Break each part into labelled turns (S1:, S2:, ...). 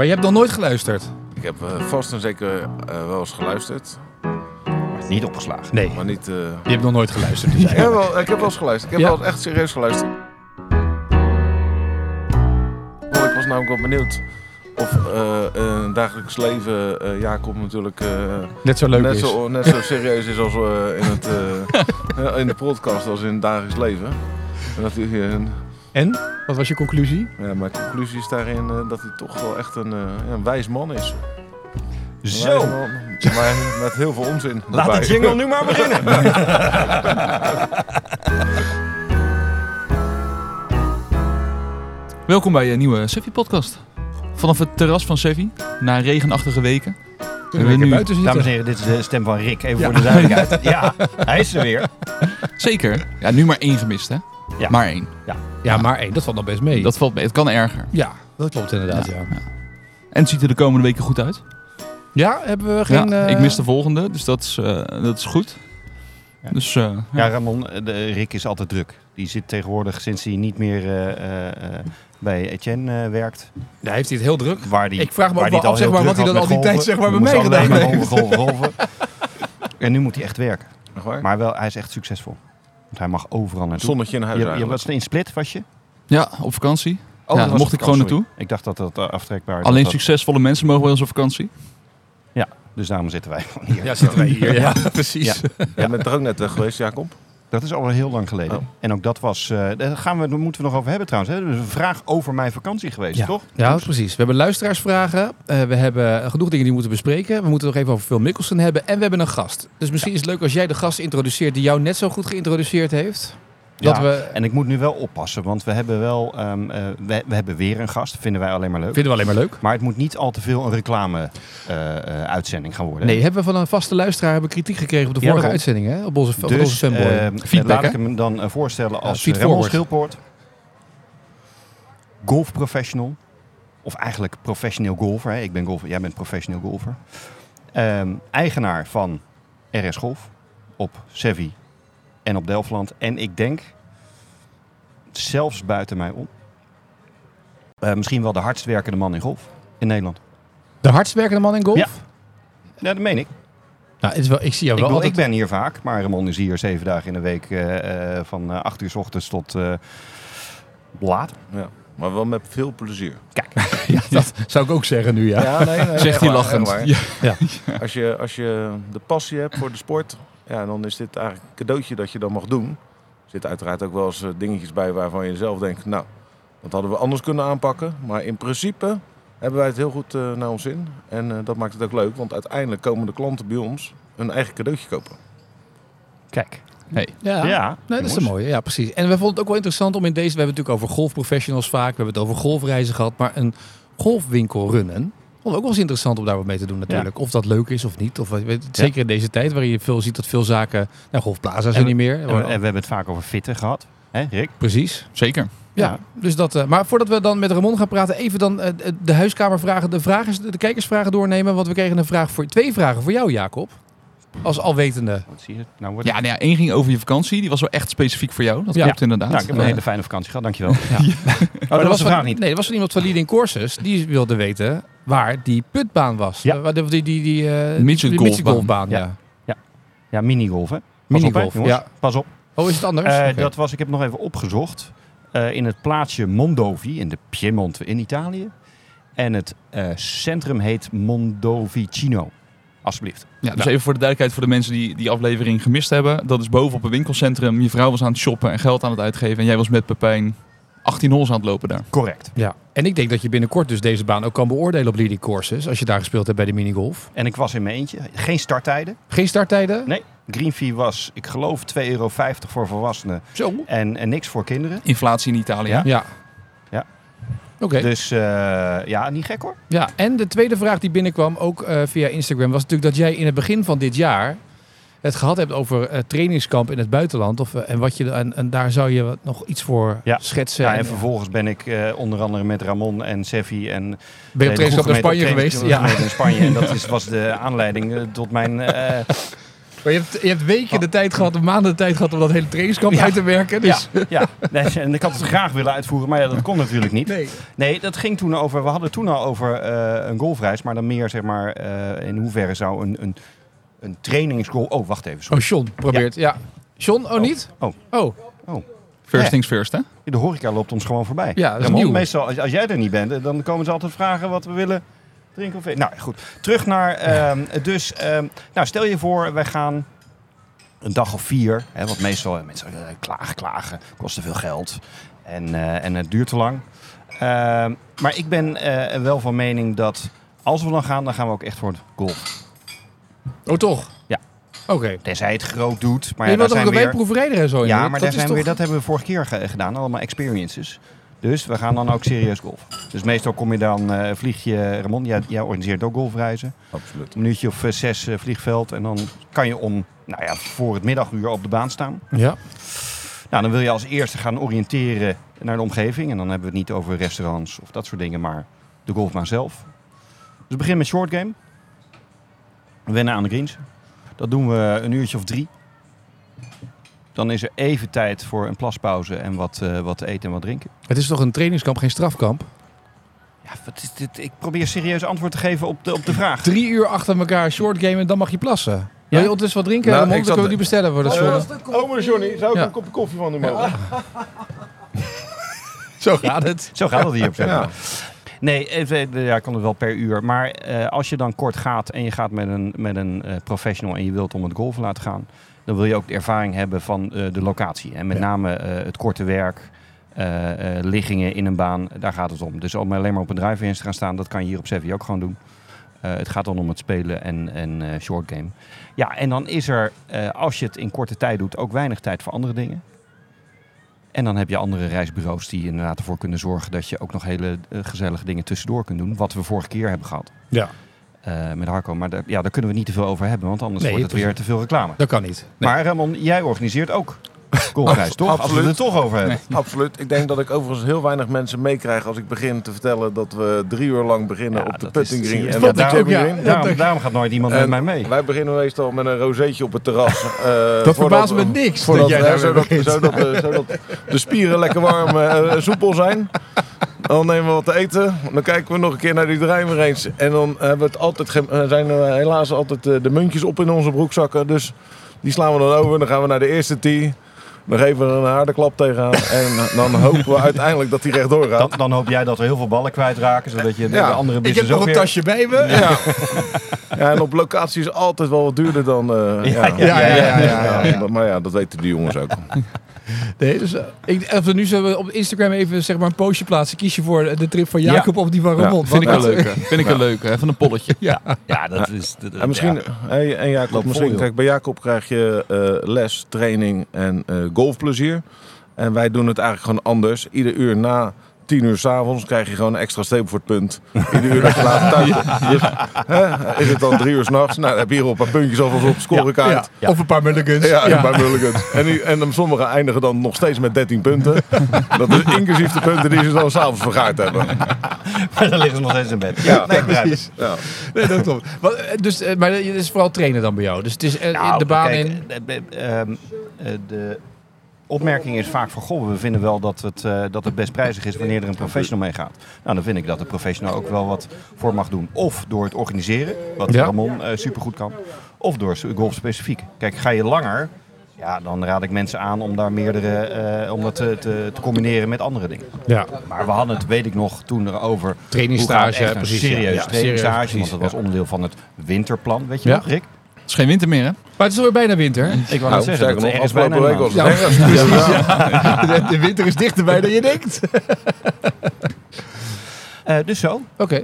S1: Maar je hebt nog nooit geluisterd?
S2: Ik heb eh, vast en zeker eh, wel eens geluisterd,
S3: Niet opgeslagen.
S1: Nee,
S2: maar niet... eh,
S1: je hebt nog nooit geluisterd. Dus
S2: ik, heb wel, ik heb wel eens geluisterd. Ik heb
S1: Ja.
S2: wel eens echt serieus geluisterd. Oh, ik was namelijk wel benieuwd of eh, een dagelijks leven eh, Jacob natuurlijk eh,
S1: Net zo leuk
S2: net,
S1: is.
S2: zo, net zo serieus is als eh, in, het, eh, in de podcast als in het dagelijks leven. En dat hij,
S1: En? Wat was je conclusie?
S2: ja, mijn conclusie is daarin eh, dat hij toch wel echt een, eh, een wijs man is.
S3: Zo,
S2: wijs man, maar met heel veel onzin.
S3: laat de
S2: erbij.
S3: jingle nu maar beginnen.
S4: Welkom bij een nieuwe Sevi-podcast. Vanaf het terras van Sevi, na regenachtige weken.
S1: Kunnen we
S4: we
S1: nu
S4: nu-
S1: buiten zitten?
S3: Dames en heren, dit is de stem van Rick. Even voor de duidelijkheid. Ja, hij is er weer.
S4: Zeker. Ja, nu maar één gemist, hè?
S3: Ja.
S4: Maar één.
S1: Ja, maar één, dat valt nog best mee.
S4: Dat valt mee. Het kan erger.
S1: Ja, dat klopt inderdaad, ja.
S4: Ja, ja. En het ziet er de komende weken goed uit.
S1: Ja, hebben we geen...
S4: ja,
S1: eh,
S4: Ik mis de volgende, dus dat is, eh, dat is goed.
S3: Ja.
S4: Dus eh,
S3: Ja, Ramon, de, Rick is altijd druk. Die zit tegenwoordig, sinds hij niet meer eh, eh, eh, bij Etienne eh, werkt,
S1: Ja, heeft hij het heel druk?
S3: waar die,
S1: Ik vraag me
S3: waar
S1: ook wel af, zeg maar, wat hij dan al die tijd zeg maar, bij mij gedaan heeft.
S3: golven, golven, golven. En nu moet hij echt werken. Maar wel, hij is echt succesvol. Want hij mag overal naartoe.
S2: Zonnetje in huis
S3: Je, je was in Split, was je?
S4: ja, op vakantie.
S3: Oh,
S4: Ja, mocht ik gewoon naartoe.
S3: Ik dacht dat dat eh, aftrekbaar
S4: Alleen
S3: dat dat-
S4: succesvolle mensen mogen bij ons op vakantie.
S3: Dus daarom zitten wij gewoon hier.
S1: Ja, zitten wij hier. Ja, precies.
S3: Ja.
S2: Jij bent er ook net weg geweest, Jacob?
S3: Dat is al heel lang geleden.
S2: Oh.
S3: En ook dat was. eh daar, gaan we, daar moeten we nog over hebben trouwens. Hè? Dus een vraag over mijn vakantie geweest,
S1: Ja.
S3: toch?
S1: Ja, precies. We hebben luisteraarsvragen. Eh, we hebben genoeg dingen die we moeten bespreken. We moeten nog even over Phil Mickelson hebben. En we hebben een gast. Dus misschien is het leuk als jij de gast introduceert die jou net zo goed geïntroduceerd heeft. Dat
S3: Ja,
S1: we...
S3: En ik moet nu wel oppassen, want we hebben wel. ehm, eh, we, we hebben weer een gast. Vinden wij alleen maar leuk.
S1: Vinden we alleen maar leuk.
S3: Maar het moet niet al te veel een reclame-uitzending gaan worden.
S1: Nee, hebben we van een vaste luisteraar hebben kritiek gekregen op de
S3: Ja,
S1: vorige uitzending. Hè? Op onze, op
S3: Dus
S1: onze fanboy.
S4: Feedback,
S3: laat ik hem dan eh, voorstellen als uh, Ramon. Schilpoort. Golfprofessional. Of eigenlijk professioneel golfer. Hè? Ik ben golfer, jij bent professioneel golfer. Ehm, eigenaar van RS Golf op Sevi en op Delftland. En ik denk, zelfs buiten mij om, eh, misschien wel de hardst werkende man in golf in Nederland.
S1: de hardst werkende man in golf?
S3: Ja. Ja, dat meen ik.
S1: Nou, het is wel, ik zie jou
S3: Ik,
S1: wel
S3: bedoel,
S1: altijd...
S3: ik ben hier vaak, maar Ramon is hier zeven dagen in de week eh, eh, van acht uur s ochtends tot eh, laat.
S2: Ja. Maar wel met veel plezier.
S1: Ja, dat zou ik ook zeggen nu, ja.
S2: Ja, nee, nee,
S4: Zegt hij lachend. Ja.
S2: Als je, als je de passie hebt voor de sport, ja, dan is dit eigenlijk een cadeautje dat je dan mag doen. Er zitten uiteraard ook wel eens eh, dingetjes bij waarvan je zelf denkt, nou, dat hadden we anders kunnen aanpakken. Maar in principe hebben wij het heel goed eh, naar ons zin. En eh, dat maakt het ook leuk, want uiteindelijk komen de klanten bij ons een eigen cadeautje kopen.
S3: Kijk.
S4: Hey.
S1: Ja.
S3: Ja,
S1: Nee, dat is een mooie. Ja, precies. En we vonden het ook wel interessant om in deze... We hebben het natuurlijk over golfprofessionals vaak. We hebben het over golfreizen gehad. Maar een golfwinkel runnen... Ook wel eens interessant om daar wat mee te doen natuurlijk. Of dat leuk is of niet. Of, weet- weet- zeker in deze tijd waarin je veel ziet dat veel zaken... Nou, golfplaza zijn niet meer.
S3: En we, en we hebben het vaak over fitten gehad. Hè, Rick?
S1: Precies.
S4: Zeker.
S1: Ja,
S3: Ja.
S1: dus dat. eh, maar voordat we dan met Ramon gaan praten, even dan eh, de huiskamervragen, de, vragen, de kijkersvragen doornemen. Want we kregen een vraag voor twee vragen voor jou, Jacob. Als alwetende.
S3: Wat zie je? Nou, wordt
S4: Ja, nou ja, één ging over je vakantie. Die was wel echt specifiek voor jou. Dat
S1: Ja.
S4: klopt inderdaad.
S3: Nou, ik heb een
S4: Eh,
S3: hele fijne vakantie gehad, dankjewel.
S1: Ja.
S3: Oh, dat was de vraag niet.
S1: Nee, dat was van iemand van Leading Courses. Die wilde weten waar die putbaan was.
S3: Ja.
S1: Eh, waar de- die, die, die, eh,
S4: Midget
S1: die
S4: golfbaan.
S1: ja.
S3: Ja. Ja, minigolf, hè? Pas
S1: Minigolf,
S3: op, hè,
S1: ja.
S3: Pas op.
S1: Oh, is het anders?
S3: Eh. Dat was, ik heb nog even opgezocht. eh, in het plaatsje Mondovi, in de Piemonte in Italië. En het eh, centrum heet Mondovicino. Alsjeblieft.
S4: Ja, dus even voor de duidelijkheid voor de mensen die die aflevering gemist hebben. Dat is boven op een winkelcentrum. Je vrouw was aan het shoppen en geld aan het uitgeven. En jij was met Pepijn 18 holes aan het lopen daar.
S3: Correct.
S1: Ja. En ik denk dat je binnenkort dus deze baan ook kan beoordelen op Leading Courses. Als je daar gespeeld hebt bij de minigolf.
S3: En ik was in mijn eentje. Geen starttijden.
S1: Geen starttijden?
S3: Nee. Green fee was, ik geloof, 2,50 euro voor volwassenen.
S1: Zo.
S3: En, en niks voor kinderen.
S4: Inflatie in Italië.
S3: Ja.
S1: Ja.
S3: Ja.
S1: Oké.
S3: Dus eh, ja, niet gek hoor.
S1: Ja, en de tweede vraag die binnenkwam, ook eh, via Instagram, was natuurlijk dat jij in het begin van dit jaar het gehad hebt over eh, trainingskamp in het buitenland. Of, eh, en, wat je, en, en daar zou je nog iets voor
S3: Ja.
S1: schetsen.
S3: Ja,
S1: En,
S3: en vervolgens ben ik eh, onder andere met Ramon en Seffi en...
S1: ben je op trainingskamp naar Spanje geweest? Ja.
S3: In Spanje. En dat is, was de aanleiding tot mijn...
S1: Maar je hebt, je hebt weken de tijd gehad, maanden de tijd gehad om dat hele trainingskamp
S3: Ja.
S1: uit te werken. Dus...
S3: Ja, ja. Nee, en ik had het graag willen uitvoeren, maar ja, dat kon natuurlijk niet.
S1: Nee.
S3: Nee, dat ging toen over. We hadden toen al over een golfreis, maar dan meer zeg maar. in hoeverre zou een, een, een trainingsgolf. Oh, wacht even.
S1: Oh. John probeert. Ja. John, oh, niet?
S3: Oh.
S1: Oh,
S4: First
S3: Ja.
S4: things first, hè?
S3: De horeca loopt ons gewoon voorbij.
S1: Ja, dat is nieuw.
S3: Meestal, als, als jij er niet bent, dan komen ze altijd vragen wat we willen drinken of eten. Nou goed, terug naar. ehm, dus, ehm, nou, stel je voor, wij gaan een dag of vier. Hè, want meestal eh, mensen eh, klagen, klagen, kost te veel geld en, eh, en het duurt te lang. Ehm, maar ik ben eh, wel van mening dat als we dan gaan, dan gaan we ook echt voor het golf.
S1: Oh toch?
S3: Ja.
S1: Oké.
S3: Tenzij het groot doet. Maar
S1: je
S3: ja,
S1: toch
S3: zijn
S1: een
S3: weer...
S1: en zo?
S3: Ja,
S1: Dat
S3: maar daar zijn
S1: toch-
S3: weer, dat hebben we vorige keer ge- gedaan, allemaal experiences. Dus we gaan dan ook serieus golf. Dus meestal kom je dan, eh, vlieg je, Ramon, jij, jij organiseert ook golfreizen.
S2: Absoluut.
S3: Een minuutje of eh, zes eh, vliegveld en dan kan je om, nou ja, voor het middaguur op de baan staan.
S1: Ja.
S3: Nou, dan wil je als eerste gaan oriënteren naar de omgeving. En dan hebben we het niet over restaurants of dat soort dingen, maar de golfbaan zelf. Dus we beginnen met short game. Wennen aan de greens. Dat doen we een uurtje of drie. Dan is er even tijd voor een plaspauze en wat, eh, wat te eten en wat drinken.
S1: Het is toch een trainingskamp, geen strafkamp?
S3: Ja, wat is dit? Ik probeer serieus antwoord te geven op de, op de vraag.
S1: Drie uur achter elkaar short game en dan mag je plassen.
S3: Ja?
S1: Wil je ondertussen wat drinken?
S2: Nou,
S1: Dan kunnen we die bestellen voor de zon.
S2: Oh, maar Johnny, zou ik
S1: Ja.
S2: een kopje koffie van u mogen?
S1: Zo gaat het.
S3: Zo gaat het hier op.
S2: Ja.
S3: Nee, even, ja, ik kan het wel per uur. Maar eh, als je dan kort gaat en je gaat met een, met een eh, professional en je wilt om het golven laten gaan, dan wil je ook de ervaring hebben van eh, de locatie. En met
S1: Ja.
S3: name eh, het korte werk, eh, eh, liggingen in een baan, daar gaat het om. Dus om alleen maar op een drive te gaan staan, dat kan je hier op Sevi ook gewoon doen. Eh, het gaat dan om het spelen en, en eh, short game. Ja, en dan is er, eh, als je het in korte tijd doet, ook weinig tijd voor andere dingen. En dan heb je andere reisbureaus die inderdaad ervoor kunnen zorgen dat je ook nog hele eh, gezellige dingen tussendoor kunt doen. Wat we vorige keer hebben gehad
S1: Ja,
S3: eh, met Harco. Maar daar, ja, daar kunnen we niet te veel over hebben, want anders
S1: Nee,
S3: wordt het
S1: precies.
S3: weer te veel reclame.
S1: dat kan niet. Nee.
S3: Maar Ramon, jij organiseert ook golfreis, toch? Als we
S2: absoluut.
S3: het er toch over hebben.
S2: Absoluut. Ik denk dat ik overigens heel weinig mensen meekrijg als ik begin te vertellen dat we drie uur lang beginnen
S3: Ja,
S2: op de
S3: dat is-
S2: putting
S3: zie je.
S2: green en de
S3: daarom-
S2: green.
S3: Daarom, daarom gaat nooit iemand met
S2: En
S3: mij mee.
S2: Wij beginnen meestal met een rozeetje op het terras. eh,
S1: Dat verbaast me
S2: we-
S1: niks
S2: Voordat,
S1: dat jij
S2: zodat, de, zodat de spieren lekker warm eh, en soepel zijn. Dan nemen we wat te eten. Dan kijken we nog een keer naar die driver eens. En dan hebben we het altijd eh, zijn er helaas altijd eh, de muntjes op in onze broekzakken. Dus die slaan we dan over. Dan gaan we naar de eerste tee. Dan geven we er een harde klap tegenaan. En dan hopen we uiteindelijk dat die rechtdoor gaat.
S3: Dan, dan hoop jij dat er heel veel ballen kwijtraken, zodat je de,
S2: Ja.
S3: de andere
S1: Ik heb
S3: business
S1: nog een
S3: weer...
S1: tasje bij me.
S2: Ja. ja, en op locatie is altijd wel wat duurder dan... eh,
S3: Ja,
S2: ja,
S3: ja, ja, ja,
S1: ja, ja.
S2: Maar ja, dat weten die jongens ook.
S1: Nee, dus, eh, ik, als we nu zullen we op Instagram even zeg maar, een postje plaatsen. Kies je voor de trip van Jacob of die van
S2: Ja,
S1: Ramon.
S4: Vind ik een leuke. Vind ik een leuke. Even een polletje.
S1: Ja.
S3: Ja, dat is... dat-
S2: En misschien,
S3: ja.
S2: hey, en Jacob,
S3: Loop
S2: misschien kijk, bij Jacob krijg je eh, les, training en eh, golfplezier. En wij doen het eigenlijk gewoon anders. Ieder uur na tien uur s'avonds krijg je gewoon een extra streep voor het punt. Ieder uur dat je later thuis is het dan drie uur s'nachts? Nou, dan heb je hier al een paar puntjes alvast op de scorekaart.
S1: Ja. Of een paar mulligans.
S2: Ja, ja. bij Mulligans. En, die, en dan sommigen eindigen dan nog steeds met 13 punten. Dat is inclusief de punten die ze dan s'avonds vergaard hebben.
S3: Maar dan liggen ze nog steeds in bed.
S2: Ja,
S3: nee,
S1: precies.
S2: Ja.
S1: Nee, dat klopt. Eh, dus, eh, maar het is vooral trainen dan bij jou. Dus het is eh,
S3: Nou,
S1: de baan
S3: kijk,
S1: in.
S3: de opmerking is vaak van, goh, we vinden wel dat het, eh, dat het best prijzig is wanneer er een professional meegaat. Nou, dan vind ik dat de professional ook wel wat voor mag doen. Of door het organiseren, wat
S1: Ja.
S3: Ramon eh, supergoed kan. Of door golf specifiek. Kijk, ga je langer, ja, dan raad ik mensen aan om daar meerdere, eh, om dat te, te, te combineren met andere dingen.
S1: Ja.
S3: Maar we hadden het, weet ik nog, toen erover. Gaat een
S1: precies.
S3: serieus
S1: ja. serieus,
S3: want dat was onderdeel van het winterplan. Weet je nog, Rick?
S4: Het is geen winter meer, hè?
S1: Maar het is alweer bijna winter.
S3: Ik wou
S2: Nou,
S3: zeggen,
S2: sterker
S3: dat
S2: nog,
S3: is bijna
S2: week was
S1: Ja. De, de winter is dichterbij dan je denkt.
S3: Eh, dus zo.
S1: Oké.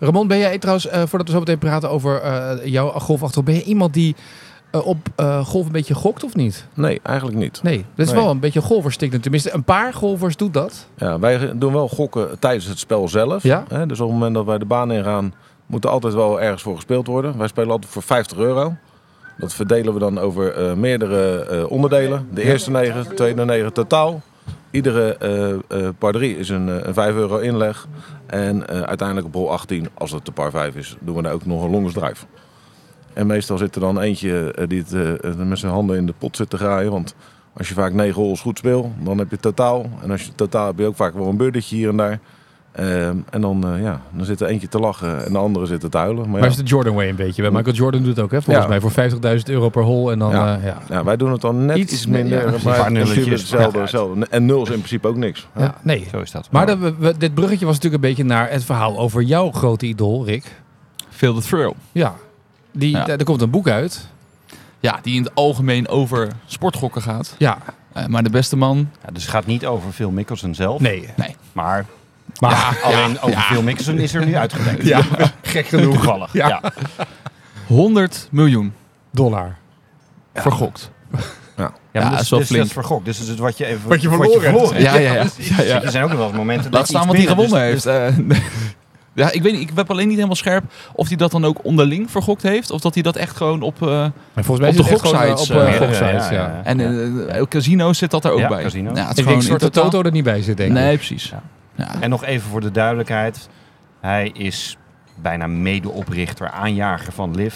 S1: Ramon, ben jij trouwens, eh, voordat we zo meteen praten over eh, jouw golfachtergrond, ben je iemand die eh, op eh, golf een beetje gokt of niet?
S2: Nee, eigenlijk niet.
S1: Nee, dat is
S2: Nee.
S1: wel een beetje golferstik. Tenminste, een paar golfers doet dat.
S2: Ja, wij doen wel gokken tijdens het spel zelf.
S1: Ja?
S2: Hè, dus op het moment dat wij de baan ingaan, moet er altijd wel ergens voor gespeeld worden. Wij spelen altijd voor 50 euro. Dat verdelen we dan over eh, meerdere eh, onderdelen. De eerste negen, de tweede negen totaal. Iedere eh, par 3 is een, een 5 euro inleg. En uiteindelijk op hol 18, als het de par 5 is, doen we daar ook nog een longest drive. En meestal zit er dan eentje die het met zijn handen in de pot zit te graaien. Want als je vaak negen holes goed speelt, dan heb je totaal. En als je totaal heb je ook vaak wel een beurtje hier en daar. Ehm, en dan, eh, ja, dan zit er eentje te lachen en de andere zit te huilen. Maar
S1: Maar
S2: ja,
S1: is de Jordan way een beetje. Bij Michael Jordan doet het ook, hè? Volgens
S2: Ja.
S1: mij voor 50.000 euro per hol. En dan,
S2: Ja.
S1: ja. ja.
S2: ja, wij doen het dan net
S1: Iets
S2: minder.
S1: ja,
S2: maar
S3: Een paar
S2: in principe
S3: nulletjes,
S2: hetzelfde, hetzelfde. En nul is in principe ook niks. Ja.
S1: Nee.
S3: Zo is dat.
S1: Maar de- we- we- dit bruggetje was natuurlijk een beetje naar het verhaal over jouw grote idool, Rick.
S4: Feel the thrill.
S1: Ja. Die, Er komt een boek uit.
S4: Ja, die in het algemeen over sportgokken gaat.
S1: Ja,
S4: Eh, maar de beste man...
S3: Ja, dus het gaat niet over Phil Mickelson zelf.
S1: nee.
S3: Maar
S1: Maar
S3: alleen over Phil Mickelson is er nu uitgedenkt.
S1: ja, gek genoeg.
S3: Toevallig.
S1: Ja.
S3: Ja.
S4: 100 miljoen
S1: Dollar.
S4: vergokt.
S3: Ja,
S4: Ja, dat
S3: dus,
S4: is wel
S3: dus
S4: flink.
S3: dat is vergokt. Dus het is wat je even
S1: Wat je verloren hebt.
S4: Ja, ja, ja. ja, ja.
S3: Er zijn ook nog wel eens momenten
S4: Laat
S3: dat
S4: staan wat hij gewonnen
S3: dus-
S4: heeft. Eh, ja, ik weet niet. Ik heb alleen niet helemaal scherp of hij dat dan ook onderling vergokt heeft. Of dat hij dat echt gewoon op... eh,
S1: Maar volgens mij
S4: Op
S1: is
S4: de
S1: gewoon, eh,
S4: goksites,
S1: op goksites,
S3: ja,
S1: ja.
S3: ja, ja.
S4: en eh, casino zit dat er ook
S3: Ja,
S4: bij.
S3: casino.
S4: Ja, het is
S1: Ik denk
S4: gewoon
S1: soort
S4: in
S1: de Toto er niet bij zit, denk ik.
S4: Nee, precies.
S3: Ja. En nog even voor de duidelijkheid. Hij is bijna medeoprichter, aanjager van LIV.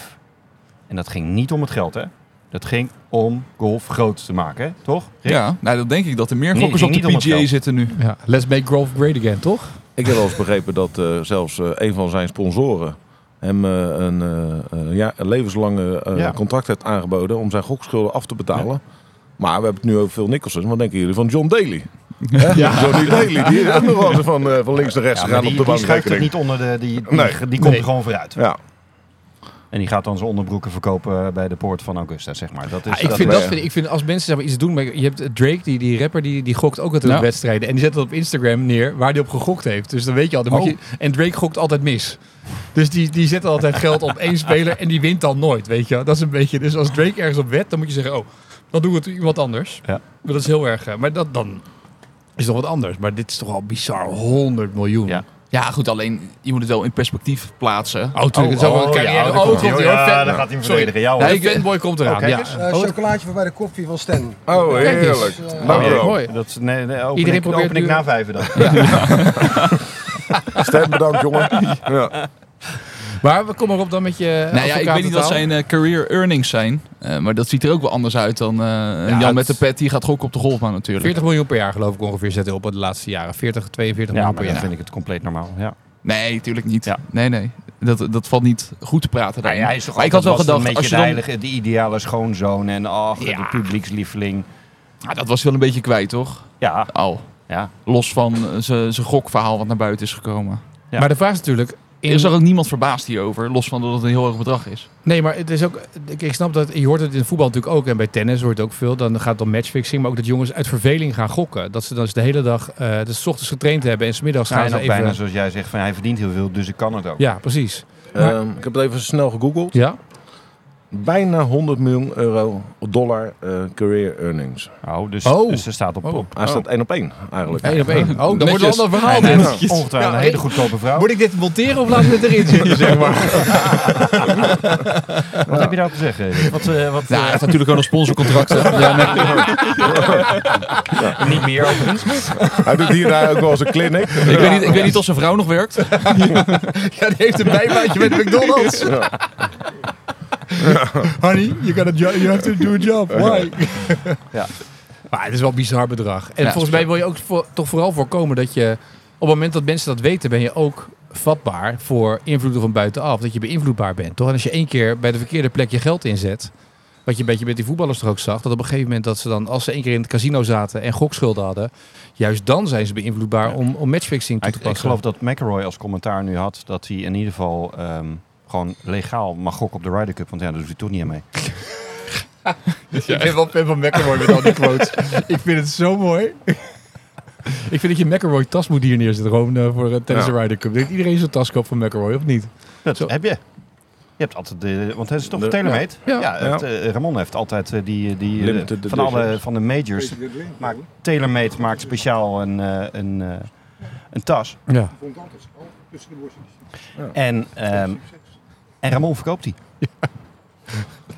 S3: En dat ging niet om het geld, hè? Dat ging om golf groot te maken, hè? toch? Rick?
S4: Ja, nou, dan denk ik dat er meer gokkers
S3: het
S4: op de PGA zitten nu.
S1: Ja, let's make golf great again, toch?
S2: Ik heb wel eens begrepen dat eh, zelfs eh, een van zijn sponsoren hem eh, een, eh, een ja, een levenslange eh,
S3: Ja.
S2: contract heeft aangeboden om zijn gokschulden af te betalen. Maar we hebben het nu over Phil Nicholson. Wat denken jullie van John Daly? Hè? Johnny Daly, die is ook nog wel eens van, eh, van links naar rechts
S3: Ja,
S2: gegaan
S3: die,
S2: op de
S3: die schuift er niet onder de... Die, die,
S2: Nee.
S3: die komt
S1: Nee.
S3: er gewoon vooruit.
S2: Ja,
S3: En die gaat dan zijn onderbroeken verkopen bij de poort van Augusta, zeg maar. Dat is,
S1: Ja, ik,
S3: dat
S1: vind dat, vind, ik vind als mensen zeg maar, iets doen... maar Je hebt Drake, die, die rapper, die, die gokt ook altijd
S4: Ja.
S1: op wedstrijden. En die zet dat op Instagram neer waar hij op gegokt heeft. Dus dan weet je al. Dan moet
S3: Oh.
S1: je, en Drake gokt altijd mis. Dus die, die zet altijd geld op één speler en die wint dan nooit, weet je. Dat is een beetje... Dus als Drake ergens op wet, dan moet je zeggen... Oh, dan doen we het iemand anders.
S3: Ja.
S1: Maar dat is heel erg... eh, Maar dat dan is nog wat anders. Maar dit is toch al bizar. 100 miljoen.
S3: Ja.
S4: Ja, goed, alleen je moet het wel in perspectief plaatsen.
S1: Oh, tuurlijk. een carrière.
S3: daar
S1: Oh,
S3: komt hij. Ja, dan gaat hij verdedigen. Ja.
S1: Ja,
S4: Nee,
S1: fanboy komt eraan.
S3: Oh,
S1: ja. Oh,
S5: chocolaatje voor bij de koffie van Stan.
S2: Oh, heerlijk.
S3: Oh,
S1: mooi.
S3: Dat, is- nee, nee, open
S1: Iedereen
S3: ik,
S1: probeert
S3: open ik
S1: nu-
S3: na vijven dan.
S2: Stem bedankt, jongen. Ja.
S1: Maar we komen erop dan met je
S4: Nou ja, ik weet niet wat zijn eh, career earnings zijn. Eh, maar dat ziet er ook wel anders uit dan eh, een Jan
S1: het-
S4: met de pet die gaat gokken op de golfbaan natuurlijk.
S1: 40 miljoen per jaar geloof ik ongeveer zetten op de laatste jaren. 40, 42
S3: Ja,
S1: miljoen
S3: maar
S1: per
S3: dan
S1: jaar.
S3: vind ik het compleet normaal. Ja.
S4: Nee, natuurlijk niet.
S3: Ja.
S4: Nee, nee. Dat, dat valt niet goed te praten
S3: Nou
S4: daarin.
S3: ja, hij is toch
S4: maar ik had wel gedacht,
S3: een
S4: als je
S3: de, heilige, de ideale schoonzoon en ach,
S4: Ja.
S3: de publiekslieveling.
S4: Ah, dat was wel een beetje kwijt, toch?
S3: Ja,
S4: Al.
S3: ja.
S4: Los van zijn zijn gokverhaal wat naar buiten is gekomen.
S3: Ja.
S1: Maar de vraag is natuurlijk... in-
S4: Er is er ook niemand verbaasd hierover, los van dat het een heel hoog bedrag is.
S1: Nee, maar het is ook... Ik, snap dat... Je hoort het in voetbal natuurlijk ook. En bij tennis hoort het ook veel. Dan gaat het om matchfixing. Maar ook dat jongens uit verveling gaan gokken. Dat ze dan dus de hele dag... 's ochtends getraind hebben. En 's middags
S3: Ja,
S1: gaan
S3: en
S1: ze
S3: ook
S1: even...
S3: bijna zoals jij zegt, van, hij verdient heel veel, dus ik kan het ook.
S1: Ja, precies.
S2: Ehm, ik heb het even snel gegoogeld.
S1: Ja?
S2: Bijna 100 miljoen euro dollar eh, career earnings.
S3: Oh, dus,
S1: Oh.
S3: dus er staat op,
S1: Oh.
S3: op
S2: Hij staat één op één eigenlijk.
S1: Eén op één. Oh, dan wordt het een ander verhaal.
S3: Ongetwijfeld
S1: Ja,
S3: een hele goedkope vrouw.
S1: Moet ik dit monteren of laten we het erin zitten, zeg maar?
S3: Wat heb je daar te zeggen? Wat, eh, wat,
S4: Nou, hij
S3: eh,
S4: heeft natuurlijk ook nog sponsorcontracten. ja, nee.
S3: niet meer overigens.
S2: Hij doet hierna ook wel eens een clinic.
S4: ik, weet niet, ik weet niet of zijn vrouw nog werkt.
S1: Ja, die heeft een bijbaantje met McDonald's. Honey, you, got a job, you have to do a job. Why?
S3: Ja.
S1: Maar het is wel een bizar bedrag. En
S4: Ja,
S1: volgens mij wil je ook voor- toch vooral voorkomen dat je... Op het moment dat mensen dat weten, ben je ook vatbaar voor invloeden van buitenaf. Dat je beïnvloedbaar bent, toch? En als je één keer bij de verkeerde plek je geld inzet... Wat je een beetje met die voetballers toch ook zag. Dat op een gegeven moment dat ze dan, als ze één keer in het casino zaten en gokschulden hadden... Juist dan zijn ze beïnvloedbaar
S3: Ja.
S1: om, om matchfixing toe
S3: Ik,
S1: te
S3: ik
S1: passen.
S3: geloof dat McElroy als commentaar nu had dat hij in ieder geval ehm, gewoon legaal mag gokken op de Ryder Cup. Want ja, daar doet hij toch niet aan mee.
S1: Ik ben wel fan van McElroy met al die quotes. ik vind het zo mooi. ik vind dat je McElroy tas moet hier neerzetten. Gewoon eh, voor uh, tijdens
S2: Ja.
S1: de Ryder Cup. Iedereen zo'n tas koopt van McElroy, of niet?
S3: Dat
S1: Zo.
S3: heb je. Je hebt altijd de, want het is toch
S2: De-
S3: TaylorMade?
S1: Ja.
S3: Ja, het, eh, Ramon heeft altijd die, die van alle van de majors. Maar TaylorMade maakt speciaal een, eh, een, eh, een tas.
S1: Ja.
S3: En, ehm, en Ramon verkoopt die.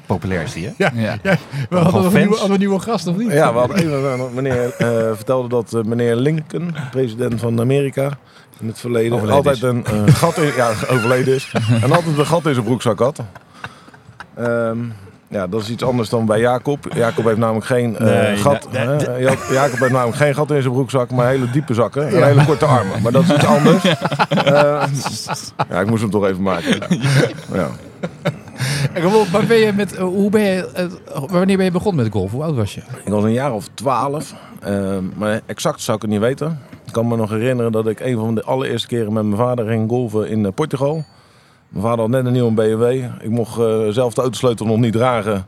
S3: Populair is die, hè?
S1: Ja.
S4: Ja.
S1: We hadden, een nieuwe, hadden een nieuwe gast, of niet?
S2: Ja, we hadden even, meneer eh, vertelde dat eh, meneer Lincoln, president van Amerika, in het verleden
S3: Overleden
S2: altijd
S3: is.
S2: een eh, gat in, ja, overleden is. en altijd een gat in zijn broekzak had. Ehm, ja, dat is iets anders dan bij Jacob. Jacob heeft namelijk geen eh,
S3: Nee,
S2: gat.
S3: nee, nee.
S2: Jacob heeft namelijk geen gat in zijn broekzak, maar hele diepe zakken en hele korte armen. Maar dat is iets anders. Eh, ja, ik moest hem toch even maken. Ja.
S1: En gewoon, waar ben je met, eh, hoe ben je, wanneer ben je begonnen met golf? Hoe oud was je?
S2: Ik was een jaar of twaalf, ehm, maar exact zou ik het niet weten. Ik kan me nog herinneren dat ik een van de allereerste keren met mijn vader ging golven in Portugal. Mijn vader had net een nieuwe BMW. Ik mocht eh, zelf de autosleutel nog niet dragen,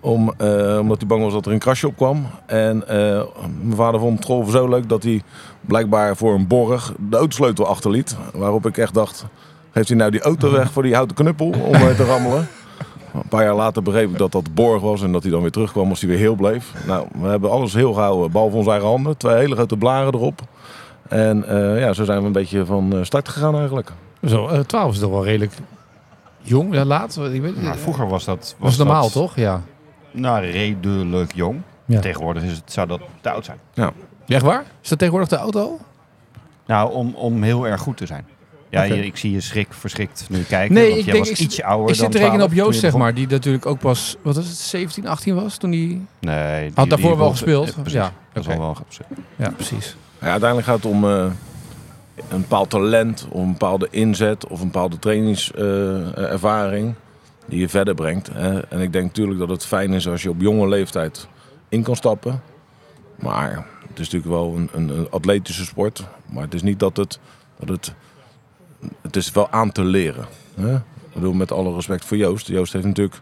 S2: om, eh, omdat hij bang was dat er een krasje op kwam. En eh, mijn vader vond het golven zo leuk dat hij blijkbaar voor een borg de autosleutel achterliet. Waarop ik echt dacht, geeft hij nou die auto weg voor die houten knuppel om te rammelen? Een paar jaar later begreep ik dat dat borg was en dat hij dan weer terugkwam als hij weer heel bleef. Nou, we hebben alles heel gehouden, behalve onze eigen handen. Twee hele grote blaren erop. En ja, zo zijn we een beetje van start gegaan eigenlijk.
S1: Zo, eh, 12 is toch wel redelijk jong, ja, laat. Ik weet,
S3: Maar vroeger was dat...
S1: was normaal,
S3: dat,
S1: toch? Ja.
S3: Nou, redelijk jong.
S1: Ja.
S3: Tegenwoordig is het, zou dat te oud zijn.
S1: Echt waar? Is dat tegenwoordig de auto?
S3: Nou, om, om heel erg goed te zijn. Ja, je- ik zie je schrik verschrikt nu kijken.
S1: Nee,
S3: want
S1: ik
S3: jij
S1: denk-
S3: was
S1: ik-
S3: ietsje ouder
S1: Ik zit te rekenen
S3: 12
S1: op Joost, zeg maar, die natuurlijk ook pas, wat is het, 17, 18 was toen hij...
S3: Nee. die-
S1: Had daarvoor
S3: die
S1: wel gespeeld?
S3: precies.
S1: Ja,
S3: Dat is wel wel gespeeld.
S1: Ja, precies.
S2: Ja, uiteindelijk gaat het om eh, een bepaald talent, of een bepaalde inzet, of een bepaalde trainingservaring die je verder brengt. En ik denk natuurlijk dat het fijn is als je op jonge leeftijd in kan stappen. Maar het is natuurlijk wel een, een, een atletische sport. Maar het is niet dat het, dat het... Het is wel aan te leren. Hè. Ik bedoel, met alle respect voor Joost. Joost heeft natuurlijk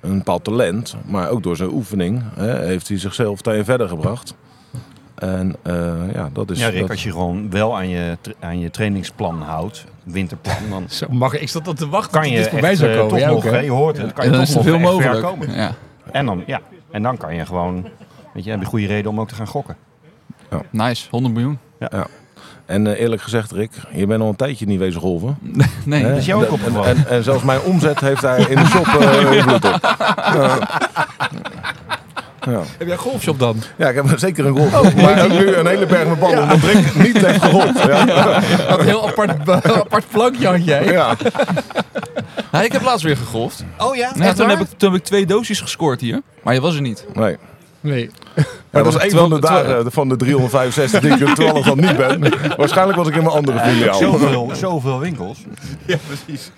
S2: een bepaald talent. Maar ook door zijn oefening hè, heeft hij zichzelf daarin verder gebracht. En eh, ja, dat is...
S3: Ja, Rick,
S2: dat-
S3: als je gewoon wel aan je, aan je trainingsplan houdt, winterplan, dan
S1: Zo, mag ik, ik zat op te wachten
S3: kan je
S1: dit voorbij zou
S3: eh,
S1: komen.
S3: toch
S1: Ja,
S3: nog,
S1: hè?
S3: je hoort het, kan
S4: En
S3: je
S4: dan
S3: toch
S4: is
S3: nog
S4: veel mogelijk.
S3: komen.
S4: Ja.
S3: En dan, ja, en dan kan je gewoon, weet je, heb je goede reden om ook te gaan gokken.
S4: Nice, 100 miljoen.
S2: En eh, eerlijk gezegd, Rick, je bent al een tijdje niet wezen golven.
S4: Nee,
S3: dat is jou ook
S2: En-
S3: opgevallen.
S2: En, en zelfs mijn omzet heeft daar in de shop eh, invloed op. Ja. Ja.
S1: Heb jij een golfshop dan?
S2: ja, ik heb zeker een golf. maar ook nu een hele berg met ballen, omdat Rick niet heeft gegolfd. Ja.
S1: Een heel apart, apart plankje had jij.
S2: Ja.
S4: Ja, ik heb laatst weer gegolfd.
S1: Oh ja?
S4: Ja, toen, heb ik, toen heb ik twee doosjes gescoord hier. Maar je was er niet.
S2: Nee.
S1: Nee.
S2: Maar dat was een van de dagen van de 365 die ik er toevallig dan niet ben. Waarschijnlijk was ik in mijn andere filiaal.
S3: Zoveel, zoveel winkels. Ja, precies.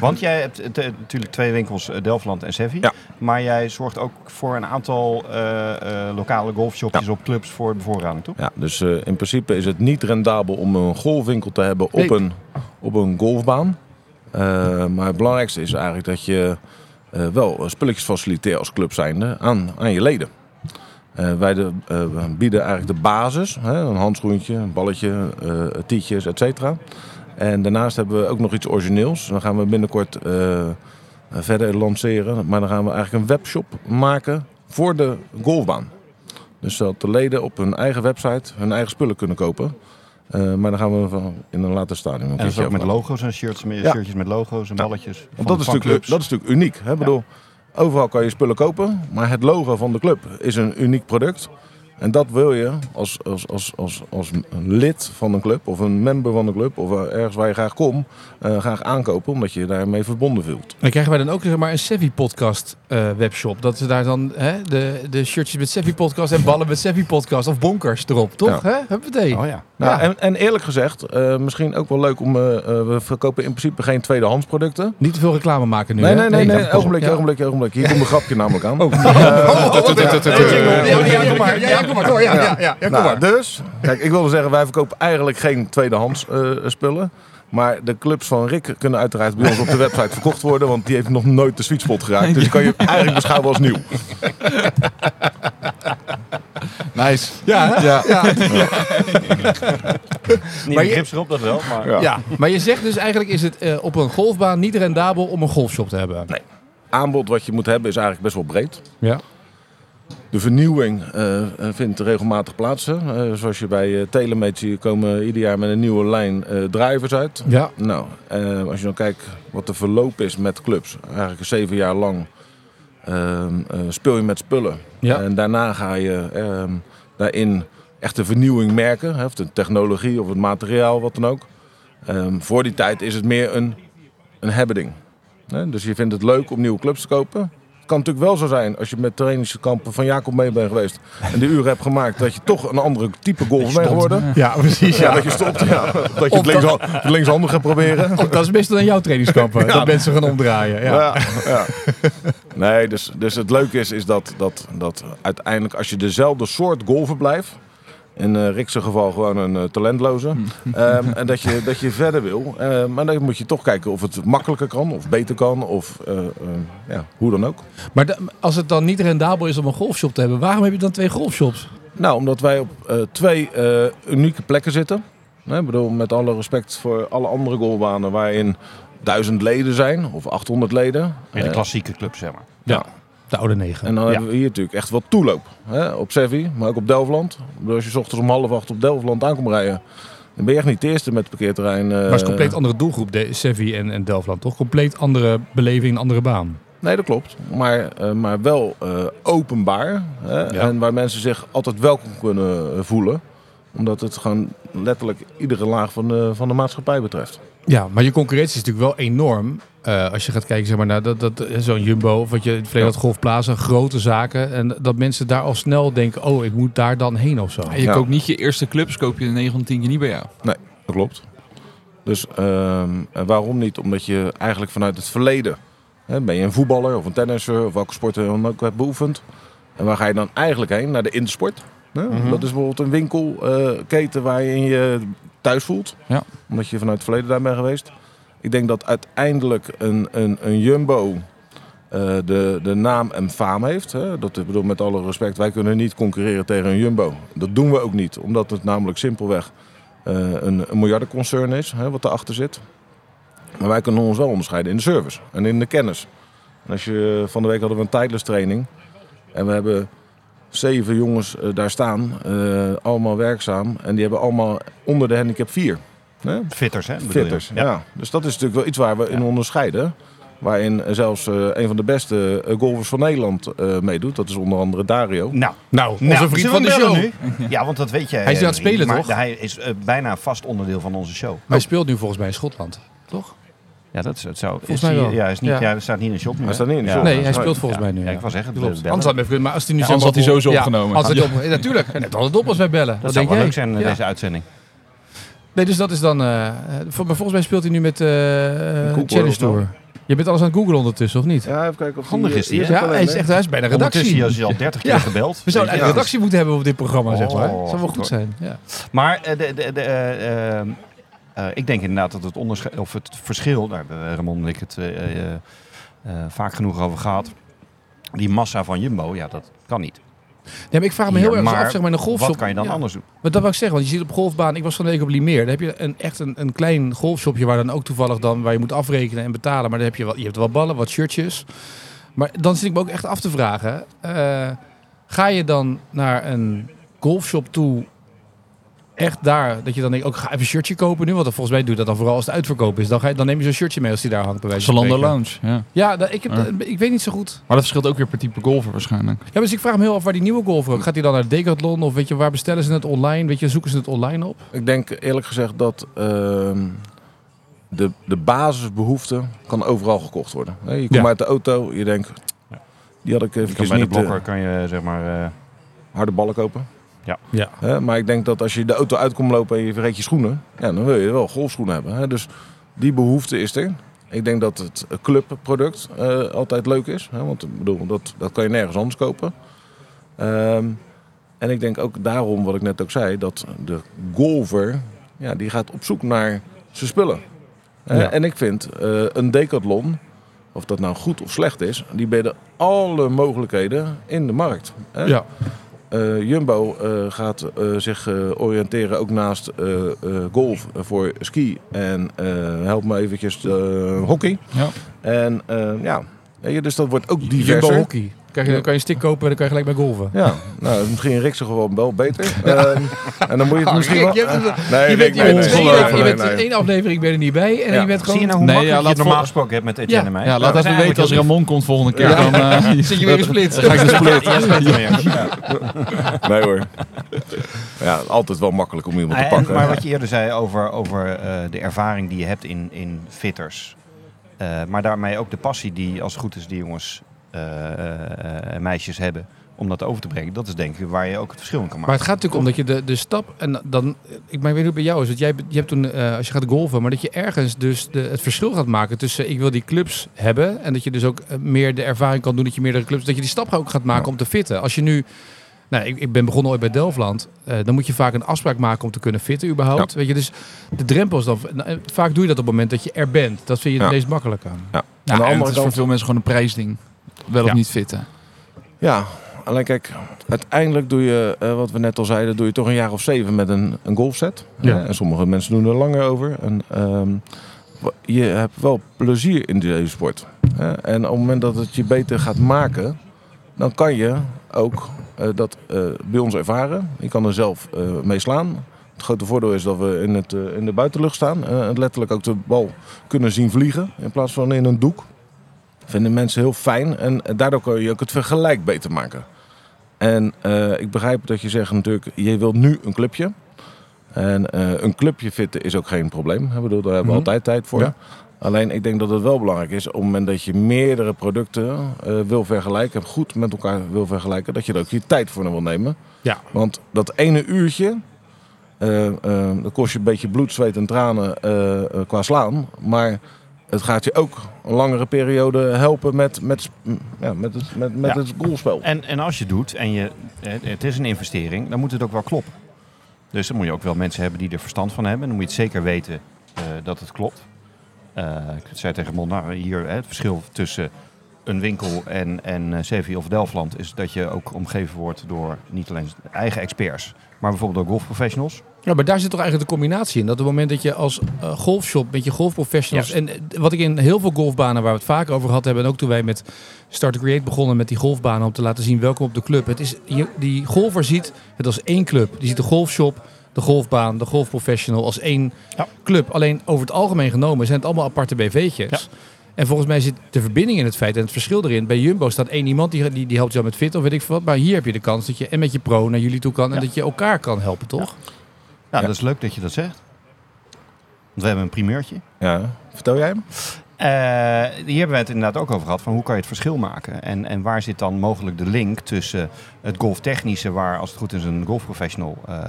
S3: Want jij hebt eh, natuurlijk twee winkels, eh, Delftland en Sevi.
S2: Ja.
S3: Maar jij zorgt ook voor een aantal eh, eh, lokale golfshopjes op clubs voor de bevoorrading, toch?
S2: Ja, dus eh, in principe is het niet rendabel om een golfwinkel te hebben op,
S1: Nee.
S2: een, op een golfbaan. Eh, maar het belangrijkste is eigenlijk dat je eh, wel spulletjes faciliteert als club zijnde aan, aan je leden. Eh, wij de, eh, bieden eigenlijk de basis, hè, een handschoentje, een balletje, eh tietjes, et cetera. En daarnaast hebben we ook nog iets origineels. Dan gaan we binnenkort verder lanceren. Maar dan gaan we eigenlijk een webshop maken voor de golfbaan. Dus dat de leden op hun eigen website hun eigen spullen kunnen kopen. Maar dan gaan we in een later stadium. een
S3: En dat is
S2: keertje
S3: ook met logo's en shirts,
S2: Ja.
S3: shirtjes met logo's en balletjes.
S2: Want
S3: van-
S2: dat is,
S3: van
S2: dat is natuurlijk uniek. Hè? Bedoel, overal kan je spullen kopen, maar het logo van de club is een uniek product. En dat wil je als, als, als, als, als een lid van een club of een member van een club of eh, ergens waar je graag komt, eh, graag aankopen omdat je je daarmee verbonden voelt.
S1: Dan krijgen wij dan ook zeg maar, een Sevi podcast eh, webshop. Dat ze daar dan hè, de, de shirtjes met Sevi podcast en ballen met Sevi podcast of bonkers erop, toch?
S2: Ja.
S1: Hè? Huppatee.
S3: Oh ja.
S2: Nou,
S1: Ja.
S2: en, en eerlijk gezegd, eh, misschien ook wel leuk om. eh, eh, we verkopen in principe geen tweedehands producten.
S1: Niet te veel reclame maken nu.
S2: Nee,
S1: hè?
S2: nee, nee, nee. Ogenblikje,
S1: Ja.
S2: ogenblikje, ogenblikje. Hier komt een grapje namelijk aan.
S1: Oh. Ja, ja, kom maar. Ja, ja, kom maar door. Ja, ja, ja, ja, kom
S2: Nou,
S1: maar.
S2: dus, kijk, ik wilde zeggen, wij verkopen eigenlijk geen tweedehands eh, spullen. Maar de clubs van Rick kunnen uiteraard bij ons op de website verkocht worden. Want die heeft nog nooit de sweet spot geraakt. Dus die kan je eigenlijk beschouwen als nieuw.
S4: Nice.
S1: Ja?
S4: Ja.
S1: ja.
S3: Niet
S1: Maar
S3: een
S1: je-
S3: grips erop, dat wel. Maar
S2: Ja.
S1: Ja, maar je zegt dus eigenlijk is het eh, op een golfbaan niet rendabel om een golfshop te hebben.
S2: Aanbod wat je moet hebben is eigenlijk best wel breed.
S1: Ja.
S2: De vernieuwing eh, eh, vindt regelmatig plaats. Eh, zoals je bij uh, Telemet ziet, komen ieder jaar met een nieuwe lijn drivers uit.
S1: Ja.
S2: Nou, als je dan kijkt wat de verloop is met clubs. Eigenlijk zeven jaar lang ehm, eh, speel je met spullen.
S1: Ja.
S2: En daarna ga je ehm, daarin echt de vernieuwing merken. Hè, of de technologie of het materiaal, wat dan ook. Ehm, voor die tijd is het meer een, een hebbeding. Dus je vindt het leuk om nieuwe clubs te kopen. Kan natuurlijk wel zo zijn, als je met trainingskampen van Jacob mee bent geweest en de uren hebt gemaakt, dat je toch een andere type golfer bent geworden.
S1: Ja, precies.
S2: Ja,
S1: Ja.
S2: dat je stopt. Ja, dat je het linkshandig gaat proberen.
S1: Dat is best dan jouw trainingskampen. Dat mensen gaan omdraaien. Ja.
S2: Nee, dus, dus het leuke is, is dat, dat, dat uiteindelijk als je dezelfde soort golfer blijft, in eh Rick's geval gewoon een eh, talentloze, ehm, en dat je, dat je verder wil, eh, maar dan moet je toch kijken of het makkelijker kan, of beter kan, of eh, eh, ja, hoe dan ook.
S1: Maar de- als het dan niet rendabel is om een golfshop te hebben, waarom heb je dan twee golfshops?
S2: Nou, omdat wij op eh, twee eh, unieke plekken zitten. Hè, Ik bedoel, met alle respect voor alle andere golfbanen waarin duizend leden zijn, of 800 leden.
S3: In de klassieke club, zeg maar.
S2: ja.
S1: De oude negen.
S2: En dan
S3: Ja.
S2: hebben we hier natuurlijk echt wat toeloop. Hè? Op Sevi, maar ook op Delftland. Als je 's ochtends om half acht op Delftland aankomt rijden, dan ben je echt niet de eerste met het parkeerterrein. eh.
S1: maar het is een compleet andere doelgroep, de Sevi en, en Delftland, toch? Compleet andere beleving, een andere baan.
S2: Nee, dat klopt. Maar, eh, maar wel eh, openbaar. Hè? En waar mensen zich altijd welkom kunnen eh, voelen. Omdat het gewoon letterlijk iedere laag van de, van de maatschappij betreft.
S1: Ja, maar je concurrentie is natuurlijk wel enorm. Eh, als je gaat kijken zeg maar, naar dat, dat, eh, zo'n Jumbo, of wat je in het verleden had, Golfplaza, grote zaken. En dat mensen daar al snel denken, oh, ik moet daar dan heen of zo.
S4: En je
S2: Ja.
S4: koopt niet je eerste clubs, koop je 9 van 10 keer niet bij jou.
S2: Dat klopt. Dus ehm, en waarom niet? Omdat je eigenlijk vanuit het verleden... Hè, ben je een voetballer of een tennisser of welke sport je dan ook hebt beoefend. En waar ga je dan eigenlijk heen? Naar de intersport. Hè?
S1: Mhm.
S2: Dat is bijvoorbeeld een winkelketen waar je in je thuis voelt.
S4: Ja.
S2: Omdat je vanuit het verleden daar bent geweest. Ik denk dat uiteindelijk een, een, een Jumbo eh, de, de naam en faam heeft. Hè? Dat ik bedoel, met alle respect, wij kunnen niet concurreren tegen een Jumbo. Dat doen we ook niet, omdat het namelijk simpelweg eh, een, een miljardenconcern is, hè, wat erachter zit. Maar wij kunnen ons wel onderscheiden in de service en in de kennis. En als je, van de week hadden we een tijdless training. En we hebben zeven jongens eh, daar staan, eh, allemaal werkzaam. En die hebben allemaal onder de handicap 4. Hè?
S3: Fitters, hè? bedoel je?
S2: Fitters, ja. Dus dat is natuurlijk wel iets waar we in onderscheiden. Waarin zelfs eh, een van de beste eh, golfers van Nederland eh, meedoet. Dat is onder andere Dario.
S3: Nou,
S1: Nou, onze
S3: nou,
S1: vriend van de show.
S3: nu? Ja, want dat weet jij.
S1: Hij is aan het spelen,
S3: maar
S1: toch?
S3: Hij is bijna vast onderdeel van onze show.
S1: Maar hij speelt nu volgens mij in Schotland, toch?
S3: Ja, dat, zou.
S1: Volgens
S3: is
S1: mij
S3: hij-
S1: wel.
S3: Ja, hij is niet,
S1: Ja.
S3: ja. hij staat niet in de shop. nu,
S2: Hij staat niet in de
S3: Ja.
S2: shop.
S1: Nee, hij speelt volgens mij nu.
S3: Ja, ik wou zeggen,
S1: Klopt.
S3: bellen.
S1: Anders had hij maar als hij nu
S4: Anders
S1: zeg
S4: had hij sowieso
S1: ja,
S4: opgenomen.
S1: Als het
S4: Ja.
S1: op, ja, natuurlijk. Net altijd op als wij bellen.
S3: Dat zou wel leuk zijn,
S1: Ja.
S3: deze uitzending.
S1: Nee, dus dat is dan... vol- maar volgens mij speelt hij nu met eh
S2: Google
S1: Challenge? Tour. Je bent alles aan het googlen ondertussen, of niet?
S2: Ja, even kijken of
S3: Handig
S2: die,
S3: is die?
S1: Ja, hij is echt hij is bij de redactie.
S3: is hij al 30 keer
S1: Ja.
S3: gebeld.
S1: We zouden eigenlijk
S2: Ja.
S1: een redactie moeten hebben op dit programma, zeg maar.
S3: Oh,
S1: Dat zou wel
S3: goed,
S1: zijn. Ja.
S3: Maar de, de, de, eh, eh, ik denk inderdaad dat het, onderscheid, of het verschil, daar hebben Ramon en ik het eh, eh, eh, vaak genoeg over gehad. Die massa van Jumbo, ja, dat kan niet.
S1: Maar ik vraag me heel erg af, zeg maar, in golfshop.
S3: Wat kan je dan
S1: ja.
S3: anders doen?
S1: Maar dat wil ik zeggen, want je ziet op golfbaan, ik was van de week op Limeer, daar heb je een, echt een, een klein golfshopje waar dan ook toevallig dan, waar je moet afrekenen en betalen, maar dan heb je, wel, je hebt wel ballen, wat shirtjes. Maar dan zit ik me ook echt af te vragen, eh, ga je dan naar een golfshop toe, echt daar, dat je dan denkt, ook ga even een shirtje kopen nu, want volgens mij doe je dat dan vooral als het uitverkoop is. Dan, ga je, dan neem je zo'n shirtje mee als die daar hangt bij wijze van
S4: Zalando. Lounge, ja.
S1: Ja, dat- ik, heb, ik weet niet zo goed.
S4: Maar dat verschilt ook weer per type golfer waarschijnlijk.
S1: Ja, dus ik vraag me heel af waar die nieuwe golfer ook. Gaat hij dan naar Decathlon of weet je, waar bestellen ze het online? Weet je, zoeken ze het online op?
S2: Ik denk eerlijk gezegd dat ehm, de, de basisbehoefte kan overal gekocht worden. Je komt
S1: Ja.
S2: uit de auto, je denkt, die had ik
S3: Je kan
S2: even
S3: bij de
S2: niet eh,
S3: blokker kan je zeg maar... eh,
S2: harde ballen kopen.
S1: Ja.
S2: Hè, maar ik denk dat als je de auto uitkomt lopen en je vergeet je schoenen, ja, dan wil je wel golfschoenen hebben. Hè. Dus die behoefte is er. Ik denk dat het clubproduct eh, altijd leuk is. Hè, want ik bedoel, dat, dat kan je nergens anders kopen. Ehm, en ik denk ook daarom, wat ik net ook zei, dat de golfer, ja, die gaat op zoek naar zijn spullen.
S1: Ja.
S2: En ik vind eh, een decathlon, of dat nou goed of slecht is, die bieden alle mogelijkheden in de markt. Hè.
S1: Ja.
S2: Eh, Jumbo eh, gaat eh, zich oriënteren ook naast golf voor ski en help me eventjes hockey.
S4: Ja.
S2: En ja, dus dat wordt ook
S1: Jumbo
S2: diverser.
S1: hockey. Krijg je, dan kan je een stick kopen en dan kan je gelijk bij golven.
S2: Ja, nou, misschien Rick ze gewoon wel beter. Ehm, en dan moet je het misschien wel...
S1: Rick, je, hebt-
S2: nee,
S1: je
S2: Rick,
S1: bent, je
S2: nee,
S1: je
S2: nee,
S1: bent
S2: nee.
S1: één aflevering ben je er niet bij en
S2: Ja.
S1: je bent
S3: Zie je
S1: gewoon...
S3: nou hoe
S4: Nee,
S3: makkelijk
S4: ja,
S3: je
S4: laat
S3: het normaal gesproken hebt met Etienne
S1: Ja.
S3: en mij?
S4: Ja, laat
S3: Dat is
S4: even weten als Ramon komt volgende keer.
S2: Ja.
S4: Dan, eh,
S1: Zit je weer gesplit.
S4: dan ga ik split.
S3: Ja, split. Ja.
S2: Nee hoor. Ja, altijd wel makkelijk om iemand te
S3: En-
S2: pakken.
S3: maar wat je eerder zei over, over eh, de ervaring die je hebt in, in fitters. Eh, maar daarmee ook de passie die, als het goed is, die jongens eh, eh, meisjes hebben om dat over te brengen. Dat is denk ik waar je ook het verschil in kan
S1: Maar
S3: maken.
S1: het gaat natuurlijk om dat je de, de stap... En dan, ik, maar ik weet niet hoe het bij jou is. Want jij, je hebt toen, eh, als je gaat golven... Maar dat je ergens dus de, het verschil gaat maken tussen... Ik wil die clubs hebben. En dat je dus ook eh, meer de ervaring kan doen dat je meerdere clubs... Dat je die stap ook gaat maken
S2: Ja.
S1: om te fitten. Als je nu... Nou, ik, ik ben begonnen ooit bij Delftland. Eh, dan moet je vaak een afspraak maken om te kunnen fitten überhaupt. Weet je, dus de drempels dan... nou, eh, Vaak doe je dat op het moment dat je er bent. Dat vind je het meest makkelijk aan.
S2: Ja.
S4: Ja,
S2: Aan de
S4: en
S2: andere
S4: het is voor veel mensen gewoon een prijsding. Wel of niet fitten.
S2: Ja, alleen kijk, uiteindelijk doe je, eh, wat we net al zeiden, doe je toch een jaar of zeven met een, een golfset.
S1: Ja.
S2: Eh, en sommige mensen doen er langer over. En, ehm, je hebt wel plezier in deze sport. hè. en op het moment dat het je beter gaat maken, dan kan je ook eh, dat eh, bij ons ervaren. Je kan er zelf eh, mee slaan. Het grote voordeel is dat we in, het, eh, in de buitenlucht staan. eh, en letterlijk ook de bal kunnen zien vliegen in plaats van in een doek. Vinden mensen heel fijn en daardoor kun je ook het vergelijk beter maken. En eh, ik begrijp dat je zegt natuurlijk, je wilt nu een clubje. En eh, een clubje fitten is ook geen probleem. Ik bedoel, daar hebben we
S1: Mhm.
S2: altijd tijd voor.
S1: Ja.
S2: Alleen ik denk dat het wel belangrijk is op het moment dat je meerdere producten eh, wil vergelijken, goed met elkaar wil vergelijken, dat je er ook je tijd voor wil nemen.
S1: Ja.
S2: Want dat ene uurtje, dat kost je een beetje bloed, zweet en tranen qua slaan. Maar het gaat je ook een langere periode helpen met, met, ja, met, het, met, met
S3: Ja.
S2: het golfspel.
S3: En, en als je doet en je, het, het is een investering, dan moet het ook wel kloppen. Dus dan moet je ook wel mensen hebben die er verstand van hebben. Dan moet je het zeker weten eh, dat het klopt. Eh, ik zei tegen Mon, nou, hier hè, het verschil tussen een winkel en, en eh, Sevi of Delftland is dat je ook omgeven wordt door niet alleen eigen experts, maar bijvoorbeeld ook golfprofessionals.
S1: Ja, maar daar zit toch eigenlijk de combinatie in. Dat op het moment dat je als eh, golfshop met je golfprofessionals... En eh, wat ik in heel veel golfbanen waar we het vaak over gehad hebben... en ook toen wij met Start to Create begonnen met die golfbanen... om te laten zien welkom op de club. Het is, je, die golfer ziet het als één club. Die ziet de golfshop, de golfbaan, de golfprofessional als één
S3: Ja.
S1: club. Alleen over het algemeen genomen zijn het allemaal aparte BV'tjes.
S3: Ja.
S1: En volgens mij zit de verbinding in het feit en het verschil erin. Bij Jumbo staat één iemand die, die, die helpt jou met fit of weet ik veel wat. Maar hier heb je de kans dat je en met je pro naar jullie toe kan... en
S3: Ja.
S1: dat je elkaar kan helpen, toch?
S3: Ja,
S2: Ja.
S3: dat is leuk dat je dat zegt. Want we hebben een primeurtje.
S2: Ja, vertel jij hem?
S3: Eh, hier hebben we het inderdaad ook over gehad. Van hoe kan je het verschil maken? En, en waar zit dan mogelijk de link tussen het golftechnische, waar als het goed is een golfprofessional eh, eh,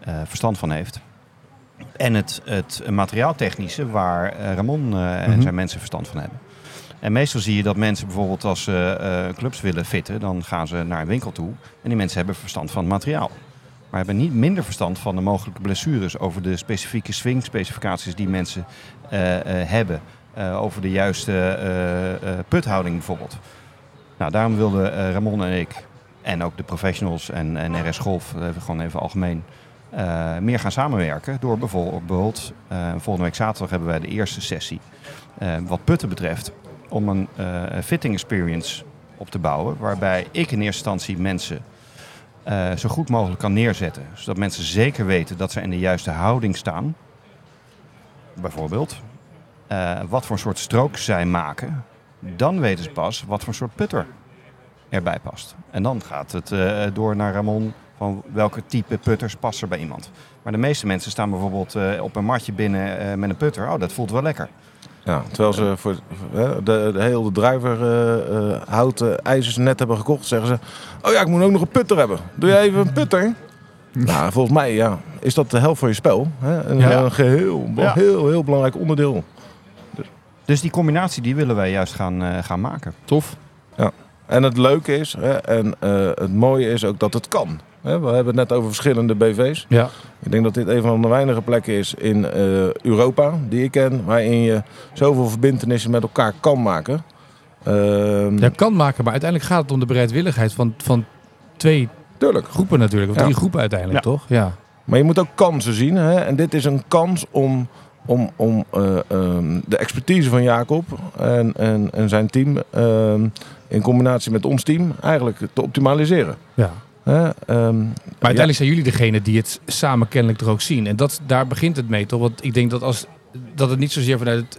S3: eh, verstand van heeft. En het, het materiaaltechnische, waar eh, Ramon eh, en
S1: Mhm.
S3: zijn mensen verstand van hebben. En meestal zie je dat mensen bijvoorbeeld als ze eh, clubs willen fitten, dan gaan ze naar een winkel toe. En die mensen hebben verstand van het materiaal. Maar hebben niet minder verstand van de mogelijke blessures over de specifieke swing-specificaties die mensen eh, eh, hebben. Eh, over de juiste puthouding bijvoorbeeld. Nou, daarom wilden Ramon en ik en ook de professionals en, en RS Golf, even, gewoon even algemeen, meer gaan samenwerken. Door bijvoorbeeld, volgende week zaterdag hebben wij de eerste sessie wat putten betreft. Om een fitting experience op te bouwen. Waarbij ik in eerste instantie mensen eh, zo goed mogelijk kan neerzetten. Zodat mensen zeker weten dat ze in de juiste houding staan. Bijvoorbeeld. Eh, wat voor soort strook zij maken. Dan weten ze pas wat voor soort putter erbij past. En dan gaat het eh, door naar Ramon van welke type putters passen bij iemand. Maar de meeste mensen staan bijvoorbeeld op een matje binnen met een putter. Oh, dat voelt wel lekker.
S2: Ja, terwijl ze voor hè, de, de hele druiver eh, eh, houten ijzers net hebben gekocht, zeggen ze... Oh ja, ik moet ook nog een putter hebben. Doe jij even een putter? Nou, volgens mij ja, is dat de helft van je spel. Hè? Een,
S3: Ja.
S2: een geheel,
S3: Ja.
S2: heel, heel belangrijk onderdeel.
S3: Dus die combinatie die willen wij juist gaan, eh, gaan maken.
S4: Tof.
S2: En het leuke is, hè, en eh, het mooie is ook dat het kan. Hè, we hebben het net over verschillende BV's.
S1: Ja.
S2: Ik denk dat dit een van de weinige plekken is in eh, Europa die ik ken, waarin je zoveel verbindenissen met elkaar kan maken. Ehm,
S1: Ja, kan maken, maar uiteindelijk gaat het om de bereidwilligheid van, van twee
S2: Tuurlijk.
S1: groepen natuurlijk. Of
S2: Ja.
S1: drie groepen uiteindelijk,
S3: Ja.
S1: toch? Ja.
S2: Maar je moet ook kansen zien. Hè? En dit is een kans om, om, om eh, ehm, de expertise van Jacob en, en, en zijn team ehm, in combinatie met ons team eigenlijk te optimaliseren.
S1: ja.
S2: Ehm,
S1: Maar uiteindelijk zijn jullie degene die het samen kennelijk er ook zien. En dat, daar begint het mee, toch? Want ik denk dat als dat het niet zozeer vanuit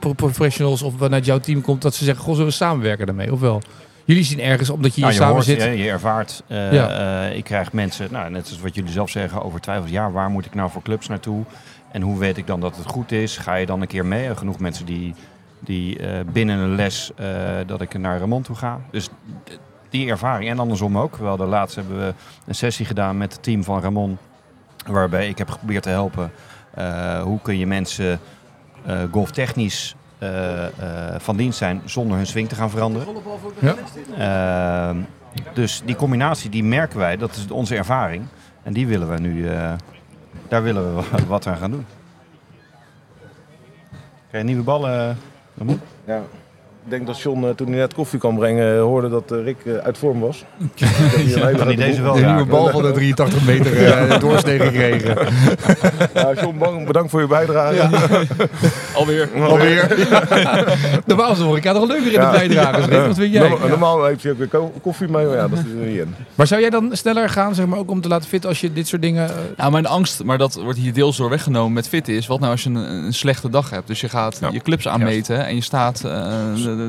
S1: pro- professionals of vanuit jouw team komt, dat ze zeggen, goh, zullen we samenwerken daarmee? Ofwel? Jullie zien ergens, omdat je hier
S3: Nou, je
S1: samen
S3: hoort,
S1: zit.
S3: Je, je ervaart. eh,
S1: Ja.
S3: ik krijg mensen, nou, net zoals wat jullie zelf zeggen, over twijfels. Ja, waar moet ik nou voor clubs naartoe? En hoe weet ik dan dat het goed is? Ga je dan een keer mee? Genoeg mensen die die binnen een les dat ik naar Ramon toe ga. Dus die ervaring. En andersom ook. Wel, de laatst hebben we een sessie gedaan met het team van Ramon. Waarbij ik heb geprobeerd te helpen. eh, hoe kun je mensen eh, golftechnisch eh, eh, van dienst zijn zonder hun swing te gaan veranderen. Ehm, dus die combinatie, die merken wij, dat is onze ervaring. En die willen we nu, eh, daar willen we wa- wat aan gaan doen. Krijg je nieuwe ballen? Ramon?
S2: Ja. Ik denk dat John, eh, toen hij net koffie kwam brengen, hoorde dat eh, Rick eh, uit vorm was.
S3: Kan
S2: grote
S3: hij deze wel
S1: De nieuwe bal van de 83 meter eh, doorsnee gekregen.
S2: Ja, John, bang- bedankt voor je bijdrage.
S4: Alweer.
S2: Alweer.
S1: Normaal is de horeca toch leuker in
S2: Ja.
S1: de bijdragers. Rick. Wat vind jij?
S2: Normaal, normaal heeft hij ook weer ko- koffie mee, maar ja, dat is er niet in.
S1: Maar zou jij dan sneller gaan, zeg maar, ook om te laten fitten als je dit soort dingen... eh,
S4: Ja, mijn angst, maar dat wordt hier deels door weggenomen met fit is. Wat nou als je een, een slechte dag hebt? Dus je gaat
S2: Ja.
S4: je clips aanmeten en je staat eh,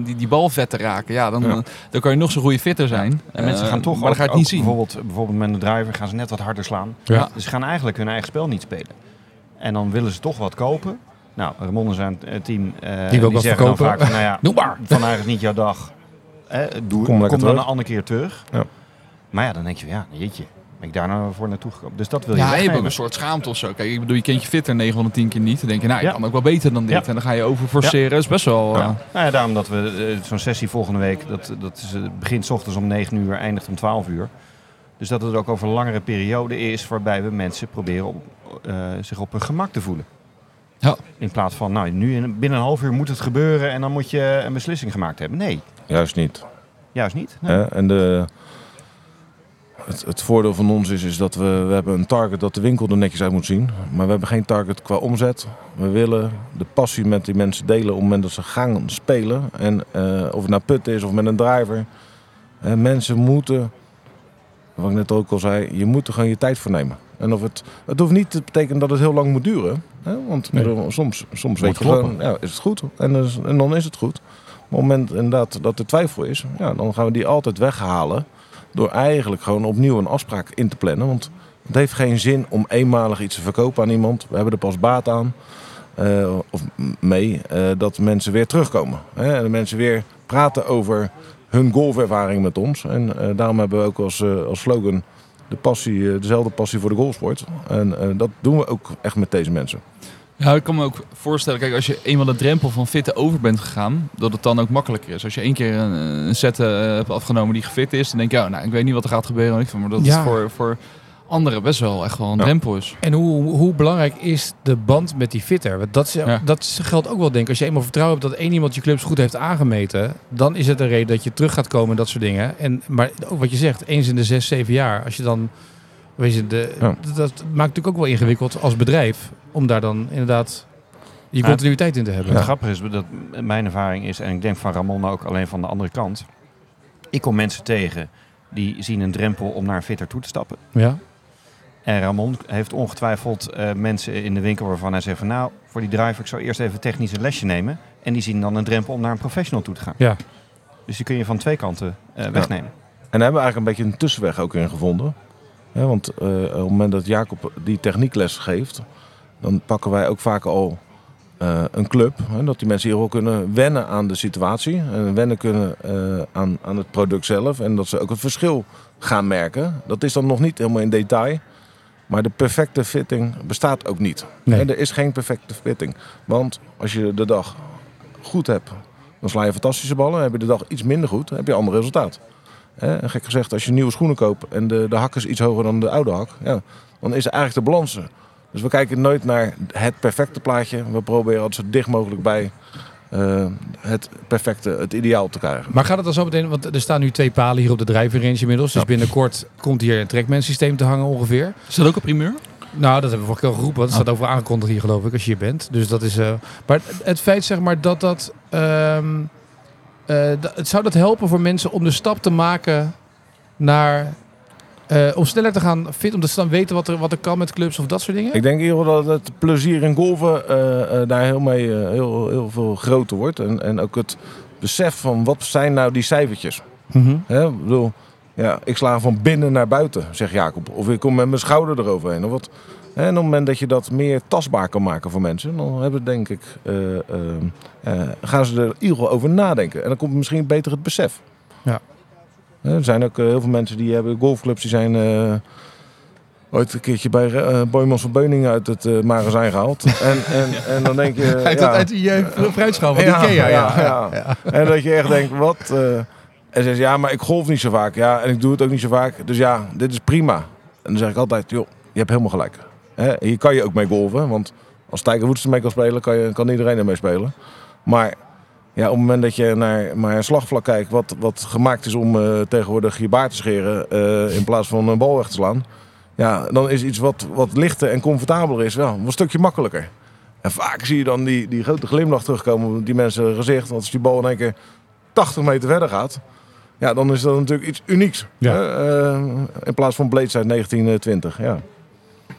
S4: die, die bal vet te raken. Ja, dan,
S2: Ja.
S4: eh, dan kan je nog zo'n goede fitter zijn.
S3: En mensen
S4: Eh,
S3: gaan toch
S4: maar dan ga je het niet zien.
S3: Bijvoorbeeld, bijvoorbeeld met een driver gaan ze net wat harder slaan.
S1: Ja.
S3: Dus ze gaan eigenlijk hun eigen spel niet spelen. En dan willen ze toch wat kopen. Nou, Ramon en zijn eh, team eh,
S1: Die wat
S3: zeggen dan
S1: verkopen.
S3: vaak van, nou ja,
S1: Doe maar.
S3: vandaag is niet jouw dag. Eh, doe,
S2: Kom
S3: kom, dan
S2: terug.
S3: een andere keer terug.
S2: Ja.
S3: Maar ja, dan denk je, ja, jeetje, ben ik daar nou voor naartoe gekomen? Dus dat wil je
S4: Ja, je hebt een soort schaamte of zo. Kijk, ik bedoel, je kent je fitter 9 van de 10 keer niet. Dan denk je, nou, je
S3: Ja.
S4: kan ook wel beter dan dit.
S3: Ja.
S4: En dan ga je over forceren. Dat is best wel...
S3: Ja.
S4: eh,
S3: Nou ja, daarom dat we eh, zo'n sessie volgende week, dat, dat is, eh, begint 's ochtends om 9 uur, eindigt om 12 uur. Dus dat het ook over een langere periode is waarbij we mensen proberen op, eh, zich op hun gemak te voelen.
S4: Ja.
S3: In plaats van, nou, nu in, binnen een half uur moet het gebeuren en dan moet je een beslissing gemaakt hebben. Nee,
S2: Juist niet.
S3: juist niet. Nee.
S2: En de, het, het voordeel van ons is, is dat we, we hebben een target dat de winkel er netjes uit moet zien. Maar we hebben geen target qua omzet. We willen de passie met die mensen delen op het moment dat ze gaan spelen. En eh, of het nou put is of met een driver. Eh, mensen moeten, wat ik net ook al zei, je moet er gewoon je tijd voor nemen. En of het, het hoeft niet te betekenen dat het heel lang moet duren. Hè? Want
S1: Nee.
S2: soms, soms weet je gewoon, ja, is het goed. En, dus- en dan is het goed. Op het moment inderdaad dat er twijfel is, ja, dan gaan we die altijd weghalen. Door eigenlijk gewoon opnieuw een afspraak in te plannen. Want het heeft geen zin om eenmalig iets te verkopen aan iemand. We hebben er pas baat aan. eh, of mee eh, dat mensen weer terugkomen. Hè? En de mensen weer praten over hun golfervaring met ons. En eh, daarom hebben we ook als, als slogan de passie, dezelfde passie voor de golfsport. En dat doen we ook echt met deze mensen.
S4: Ja, ik kan me ook voorstellen, kijk, als je eenmaal de drempel van fitten over bent gegaan, dat het dan ook makkelijker is. Als je één keer een, een set eh, hebt afgenomen die gefit is, dan denk je, oh, nou, ik weet niet wat er gaat gebeuren. Maar dat
S1: Ja.
S4: is voor, voor anderen best wel echt wel een
S2: Ja.
S4: drempel is.
S1: En hoe, hoe belangrijk is de band met die fitter? Want dat, is,
S4: Ja.
S1: dat geldt ook wel, denk ik. Als je eenmaal vertrouwen hebt dat één iemand je clubs goed heeft aangemeten, dan is het een reden dat je terug gaat komen en dat soort dingen. En, maar ook wat je zegt, eens in de zes, zeven jaar, als je dan. Weet je, de,
S2: Ja.
S1: dat, dat maakt natuurlijk ook wel ingewikkeld als bedrijf om daar dan inderdaad je
S3: Ja.
S1: continuïteit in te hebben.
S3: Het grappige is dat mijn ervaring is, en ik denk van Ramon ook alleen van de andere kant. Ik kom mensen tegen die zien een drempel om naar een fitter toe te stappen.
S1: Ja.
S3: En Ramon heeft ongetwijfeld eh, mensen in de winkel waarvan hij zegt van nou, voor die driver, ik zou eerst even technisch een lesje nemen. En die zien dan een drempel om naar een professional toe te gaan.
S1: Ja.
S3: Dus die kun je van twee kanten eh, wegnemen.
S2: En daar hebben we eigenlijk een beetje een tussenweg ook in gevonden. Hè, want eh, op het moment dat Jacob die techniekles geeft, dan pakken wij ook vaak al eh, een club. Hè, dat die mensen hier wel kunnen wennen aan de situatie. En wennen kunnen eh, aan, aan het product zelf. En dat ze ook het verschil gaan merken. Dat is dan nog niet helemaal in detail. Maar de perfecte fitting bestaat ook niet.
S1: Nee.
S2: Er is geen perfecte fitting. Want als je de dag goed hebt, dan sla je fantastische ballen. Heb je de dag iets minder goed, dan heb je een ander resultaat. Hè, en gek gezegd, als je nieuwe schoenen koopt en de, de hak is iets hoger dan de oude hak, ja, dan is er eigenlijk de balans. Dus we kijken nooit naar het perfecte plaatje. We proberen altijd zo dicht mogelijk bij eh, het perfecte, het ideaal te krijgen.
S1: Maar gaat het dan zo meteen, want er staan nu twee palen hier op de driving range inmiddels. Dus
S2: Ja.
S1: binnenkort komt hier een trackman systeem te hangen ongeveer.
S4: Is dat ook een primeur?
S1: Nou, dat hebben we vorige keer al geroepen. want Het staat over aangekondigd hier, geloof ik, als je hier bent. Dus dat is. eh, maar het, feit, zeg maar, dat dat. ehm, eh, dat- het zou dat helpen voor mensen om de stap te maken naar. Eh, om sneller te gaan fit, om te dan weten wat er, wat er kan met clubs of dat soort dingen?
S2: Ik denk geval dat het plezier in golven eh, eh, daar heel, mee, heel, heel veel groter wordt. En, en ook het besef van wat zijn nou die cijfertjes.
S1: Mhm.
S2: Hè, ik bedoel, ja, ik sla van binnen naar buiten, zegt Jacob. Of ik kom met mijn schouder eroverheen. Of wat. Hè, En op het moment dat je dat meer tastbaar kan maken voor mensen, dan hebben we denk ik, gaan ze er in ieder geval over nadenken. En dan komt misschien beter het besef.
S1: Ja.
S2: Er zijn ook eh, heel veel mensen die hebben golfclubs die zijn eh, ooit een keertje bij eh Boymans van Beuningen uit het eh, magazijn gehaald. en, en, en dan denk je...
S1: Uit,
S2: ja,
S1: uit die uh, fruitschaal van
S2: ja,
S1: Ikea. Ja,
S2: ja, ja. En dat je echt denkt, wat... en ze zegt, ja, maar ik golf niet zo vaak. Ja, en ik doe het ook niet zo vaak. Dus ja, dit is prima. En dan zeg ik altijd, joh, je hebt helemaal gelijk. Hè? Hier kan je ook mee golven. Want als Tiger Woods ermee kan spelen, kan, je, kan iedereen ermee spelen. Maar ja, op het moment dat je naar maar een slagvlak kijkt... wat, wat gemaakt is om eh, tegenwoordig je baard te scheren... eh, in plaats van een bal weg te slaan... Ja, dan is iets wat, wat lichter en comfortabeler is wel een stukje makkelijker. En vaak zie je dan die, die grote glimlach terugkomen op die mensen gezicht. Want als die bal in één keer 80 meter verder gaat... Ja, dan is dat natuurlijk iets unieks.
S1: Ja.
S2: Eh, in plaats van Blades uit 1920. Ja.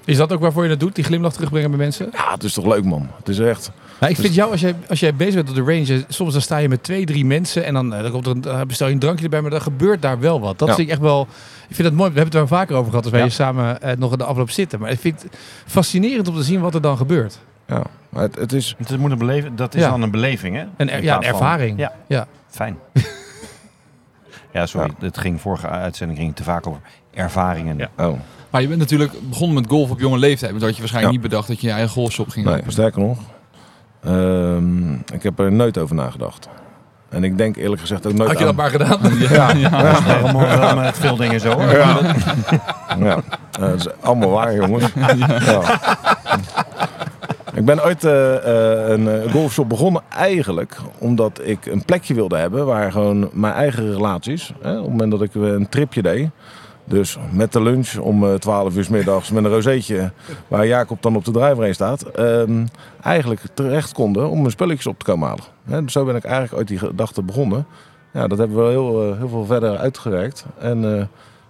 S1: Is dat ook waarvoor je dat doet, die glimlach terugbrengen bij mensen?
S2: ja, het is toch leuk man. Het is echt...
S1: Nou, ik vind jou, als jij, als jij bezig bent op de range, soms dan sta je met twee, drie mensen en dan, eh, dan, komt er een, dan bestel je een drankje erbij, maar dan gebeurt daar wel wat. Dat
S2: Ja.
S1: vind ik echt wel, ik vind het mooi. We hebben het er vaker over gehad als wij
S3: Ja.
S1: hier samen eh, nog in de afloop zitten. Maar ik vind het fascinerend om te zien wat er dan gebeurt.
S2: Ja, maar het, het is...
S3: Het moet een beleven, dat is
S1: Ja.
S3: dan een beleving, hè?
S1: Een, er- ja, een
S3: van-
S1: ervaring.
S3: Ja,
S1: Ja.
S3: fijn. ja, sorry. Het ging vorige uitzending ging het te vaak over ervaringen.
S4: Ja.
S2: Oh,
S4: Maar je bent natuurlijk begonnen met golf op jonge leeftijd. Dus had je waarschijnlijk
S2: Ja.
S4: niet bedacht dat je je eigen golfshop ging
S2: nee,
S4: openen.
S2: sterker nog. Ehm, ik heb er nooit over nagedacht. En ik denk eerlijk gezegd ook nooit
S1: Had je dat
S2: aan-
S1: maar gedaan?
S4: Ja, ja.
S3: Wel met veel dingen zo. hoor.
S2: Ja, ja. Dat is allemaal waar, jongens. Ja. Ik ben ooit eh, eh, een eh, golfshop begonnen eigenlijk omdat ik een plekje wilde hebben waar gewoon mijn eigen relaties, hè, op het moment dat ik een tripje deed, dus met de lunch om eh, 12 uur 's middags met een rozeetje waar Jacob dan op de driver heen staat, ehm, eigenlijk terecht konden om mijn spulletjes op te komen halen. Dus zo ben ik eigenlijk ooit die gedachte begonnen. Ja, dat hebben we heel, eh, heel veel verder uitgewerkt. En eh,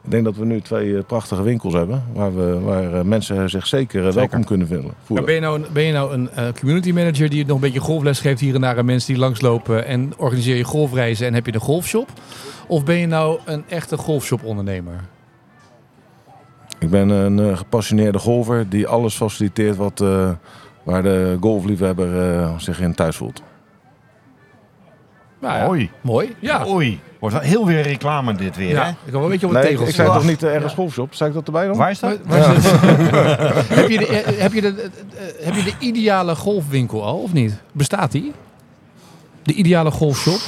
S2: ik denk dat we nu twee eh, prachtige winkels hebben waar, we, waar eh, mensen zich zeker, eh, welkom kunnen vinden,
S1: Maar ben je nou een, ben je nou een eh, community manager die nog een beetje golfles geeft hier en daar aan mensen die langslopen en organiseer je golfreizen en heb je een golfshop? Of ben je nou een echte golfshop ondernemer?
S2: Ik ben een eh, gepassioneerde golfer die alles faciliteert wat, eh, waar de golfliefhebber eh, zich in thuis voelt.
S1: Nou ja, mooi. Ja.
S3: Oei. Wordt wel heel weer reclame dit weer,
S1: Ja,
S3: hè?
S1: ik kan wel een beetje op de
S2: Nee,
S1: tegels.
S2: ik zei toch niet ergens golfshop? Zei ik dat erbij dan?
S3: Waar is dat?
S1: Waar- waar is het? heb, je de, heb, je de, heb je de ideale golfwinkel al, of niet? Bestaat die? De ideale golfshop?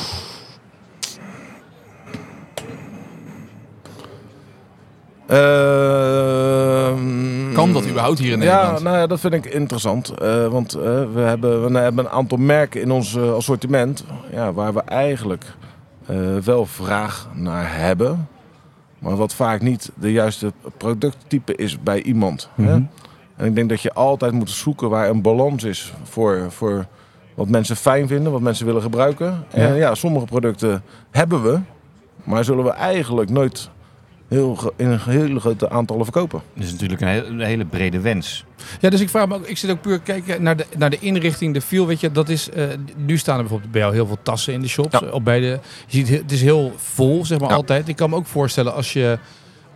S4: Kan dat überhaupt hier in
S2: Ja,
S4: Nederland?
S2: nou ja, dat vind ik interessant. Eh, want eh, we, hebben, we hebben een aantal merken in ons eh, assortiment ja, waar we eigenlijk wel vraag naar hebben. Maar wat vaak niet de juiste producttype is bij iemand. hè?
S1: Mhm.
S2: En ik denk dat je altijd moet zoeken waar een balans is voor, voor wat mensen fijn vinden, wat mensen willen gebruiken. En ja, sommige producten hebben we, maar zullen we eigenlijk nooit heel, in een hele grote aantallen verkopen.
S3: Dat is natuurlijk een, he- een hele brede wens.
S1: Ja, dus ik vraag me ook, ik zit ook puur kijken naar de, naar de inrichting, de feel, weet je, dat is, eh, nu staan er bijvoorbeeld bij jou heel veel tassen in de shops,
S2: Ja.
S1: op bij de, je ziet, he- het is heel vol, zeg maar
S2: Ja.
S1: altijd. Ik kan me ook voorstellen als je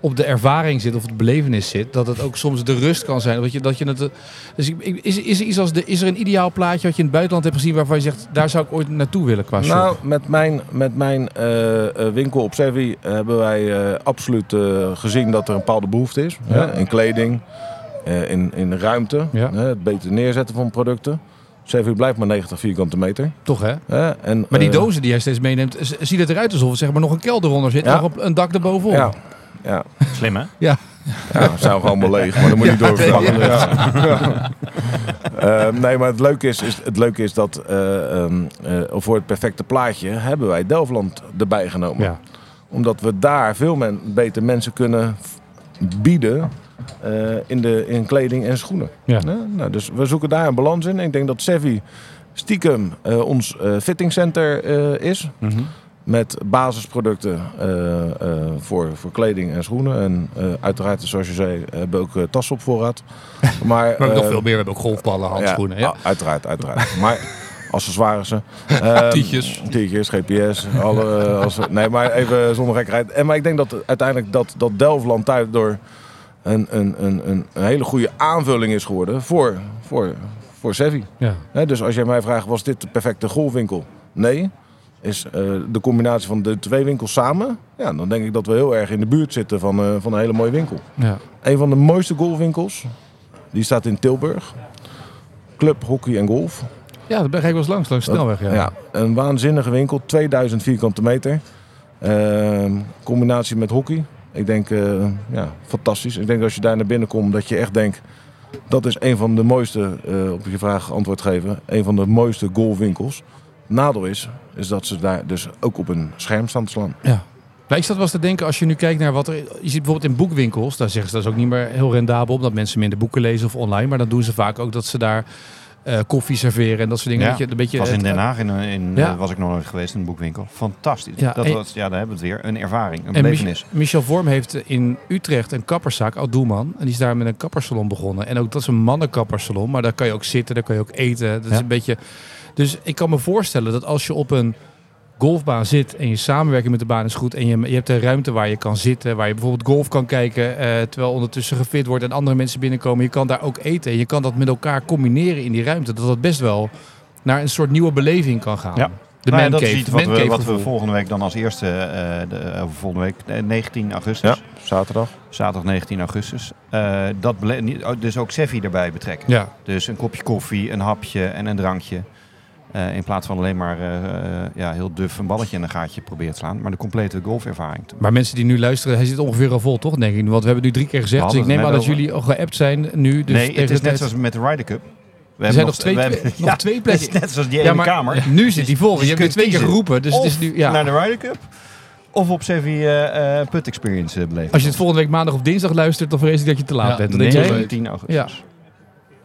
S1: op de ervaring zit of de belevenis zit, dat het ook soms de rust kan zijn. Dat je, dat je het, eh, dus is, is, er iets als de, is er een ideaal plaatje wat je in het buitenland hebt gezien waarvan je zegt, daar zou ik ooit naartoe willen qua shop?
S2: Nou, met mijn, met mijn eh, eh, winkel op Sevi hebben wij absoluut gezien dat er een bepaalde behoefte is.
S1: Ja.
S2: Hè, in kleding, in, in ruimte,
S1: Ja.
S2: hè, het beter neerzetten van producten. Sevi blijft maar 90 vierkante meter.
S1: Toch hè?
S2: En,
S1: Maar die dozen die jij steeds meeneemt, ziet het eruit alsof er zeg maar nog een kelder onder zit,
S2: Ja.
S1: nog op een dak erbovenop.
S2: Ja, ja,
S3: Slim, hè?
S2: ja, het zijn gewoon allemaal leeg, maar dan moet je doorvervangen. Ja. Eh, nee, maar het leuke is, is, het leuke is dat eh, ehm, eh, voor het perfecte plaatje hebben wij Delftland erbij genomen.
S1: Ja.
S2: Omdat we daar veel men, beter mensen kunnen bieden eh, in, de, in kleding en schoenen.
S1: Ja.
S2: Nou, dus we zoeken daar een balans in. Ik denk dat Sevi stiekem eh, ons eh fittingcenter eh, is. Met basisproducten eh, eh, voor, voor kleding en schoenen. En eh, uiteraard, zoals je zei, hebben we ook tassen op voorraad. Maar,
S1: Maar nog veel meer, we hebben ook golfballen, handschoenen. Ja,
S2: ja, u- uiteraard, uiteraard. maar accessoires. Ehm,
S4: Tietjes.
S2: Tietjes, GPS. Alle, als, nee, maar even zonder gekkerheid. En, maar ik denk dat uiteindelijk dat, dat Delftland daardoor een, een, een, een, een hele goede aanvulling is geworden voor, voor, voor Sevi.
S1: Ja.
S2: Hè, dus als jij mij vraagt, was dit de perfecte golfwinkel? Nee. Is eh, de combinatie van de twee winkels samen? Ja, dan denk ik dat we heel erg in de buurt zitten van, eh, van een hele mooie winkel.
S1: Ja.
S2: Een van de mooiste golfwinkels, die staat in Tilburg. Club, hockey en golf.
S1: ja, daar ben ik wel eens langs, langs de snelweg. Ja.
S2: Ja, een waanzinnige winkel, 2000 vierkante meter. Ehm, combinatie met hockey. Ik denk, eh, ja, fantastisch. Ik denk als je daar naar binnen komt, dat je echt denkt... dat is een van de mooiste, op je vraag antwoord geven... een van de mooiste golfwinkels. Nadeel is, is dat ze daar dus ook op een scherm staan te slaan.
S1: Ja. Nou, ik zat wel eens te denken, als je nu kijkt naar wat er... Je ziet bijvoorbeeld in boekwinkels, daar zeggen ze dat is ook niet meer heel rendabel... omdat mensen minder boeken lezen of online. Maar dan doen ze vaak ook dat ze daar eh, koffie serveren en dat soort dingen.
S3: Ja,
S1: dat je, een beetje,
S3: was in Den Haag, in, in,
S1: Ja.
S3: eh, was ik nog nooit geweest in een boekwinkel. Fantastisch.
S1: Ja,
S3: dat
S1: en-
S3: was, ja, daar hebben we het weer. Een ervaring, een
S1: En
S3: belevenis.
S1: Mich- Michel Vorm heeft in Utrecht een kapperszaak, Oud Doelman. En die is daar met een kappersalon begonnen. En ook dat is een mannenkappersalon, maar daar kan je ook zitten, daar kan je ook eten. Dat is een beetje... Dus ik kan me voorstellen dat als je op een golfbaan zit en je samenwerking met de baan is goed en je, je hebt een ruimte waar je kan zitten, waar je bijvoorbeeld golf kan kijken eh, terwijl ondertussen gefit wordt en andere mensen binnenkomen. Je kan daar ook eten en je kan dat met elkaar combineren in die ruimte. Dat dat best wel naar een soort nieuwe beleving kan gaan.
S3: Ja.
S1: De
S3: Nou ja, dat is iets wat we, wat volgende week dan als eerste, eh, de, eh, volgende week, eh, 19 augustus,
S2: Ja, zaterdag.
S3: zaterdag 19 augustus, eh, dat oh, dus ook Seffi erbij betrekken.
S1: Ja,
S3: Dus een kopje koffie, een hapje en een drankje. Eh, in plaats van alleen maar eh, eh, ja, heel duf een balletje in een gaatje proberen te slaan. Maar de complete golfervaring.
S1: Maar mensen die nu luisteren, hij zit ongeveer al vol, toch? Denk ik. Want we hebben nu drie keer gezegd. Dus ik neem
S3: het
S1: aan dat jullie al geappt zijn nu. Dus
S3: nee, het is net zoals met de Ryder Cup. We
S1: Er zijn nog twee,
S3: we hebben-
S1: nog
S3: ja,
S1: twee
S3: het
S1: plekken.
S3: is net zoals die
S1: Ja, maar
S3: kamer.
S1: nu zit die vol.
S3: Dus
S1: Je hebt
S3: je
S1: er twee keer geroepen. Dus het is nu, ja.
S3: naar de Ryder Cup of op Sevi eh, Put Experience beleven.
S1: Als je het volgende week maandag of dinsdag luistert, dan vrees ik dat je te laat bent. Dan
S4: nee,
S1: denk jij,
S4: nee.
S3: 19 augustus.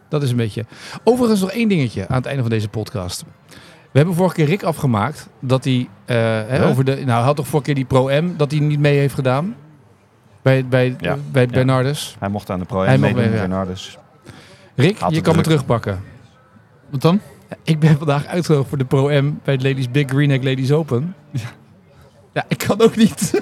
S1: Dat is een beetje. Overigens nog één dingetje aan het einde van deze podcast. We hebben vorige keer Rick afgemaakt dat hij eh, over de. Nou, hij had toch vorige keer die Pro-M dat hij niet mee heeft gedaan? Bij, bij,
S3: Ja.
S1: bij. Bernardus.
S3: Hij mocht aan de Pro
S1: Hij
S3: M
S1: mocht
S3: meedoen,
S1: mee, ja.
S3: Bernardus.
S1: Rick,
S3: Had
S1: je kan me terugpakken.
S4: Wat dan?
S1: Ik ben vandaag uitgenodigd voor de Pro-M bij het Ladies Big Greenhack Ladies Open. Ja, ik kan ook niet.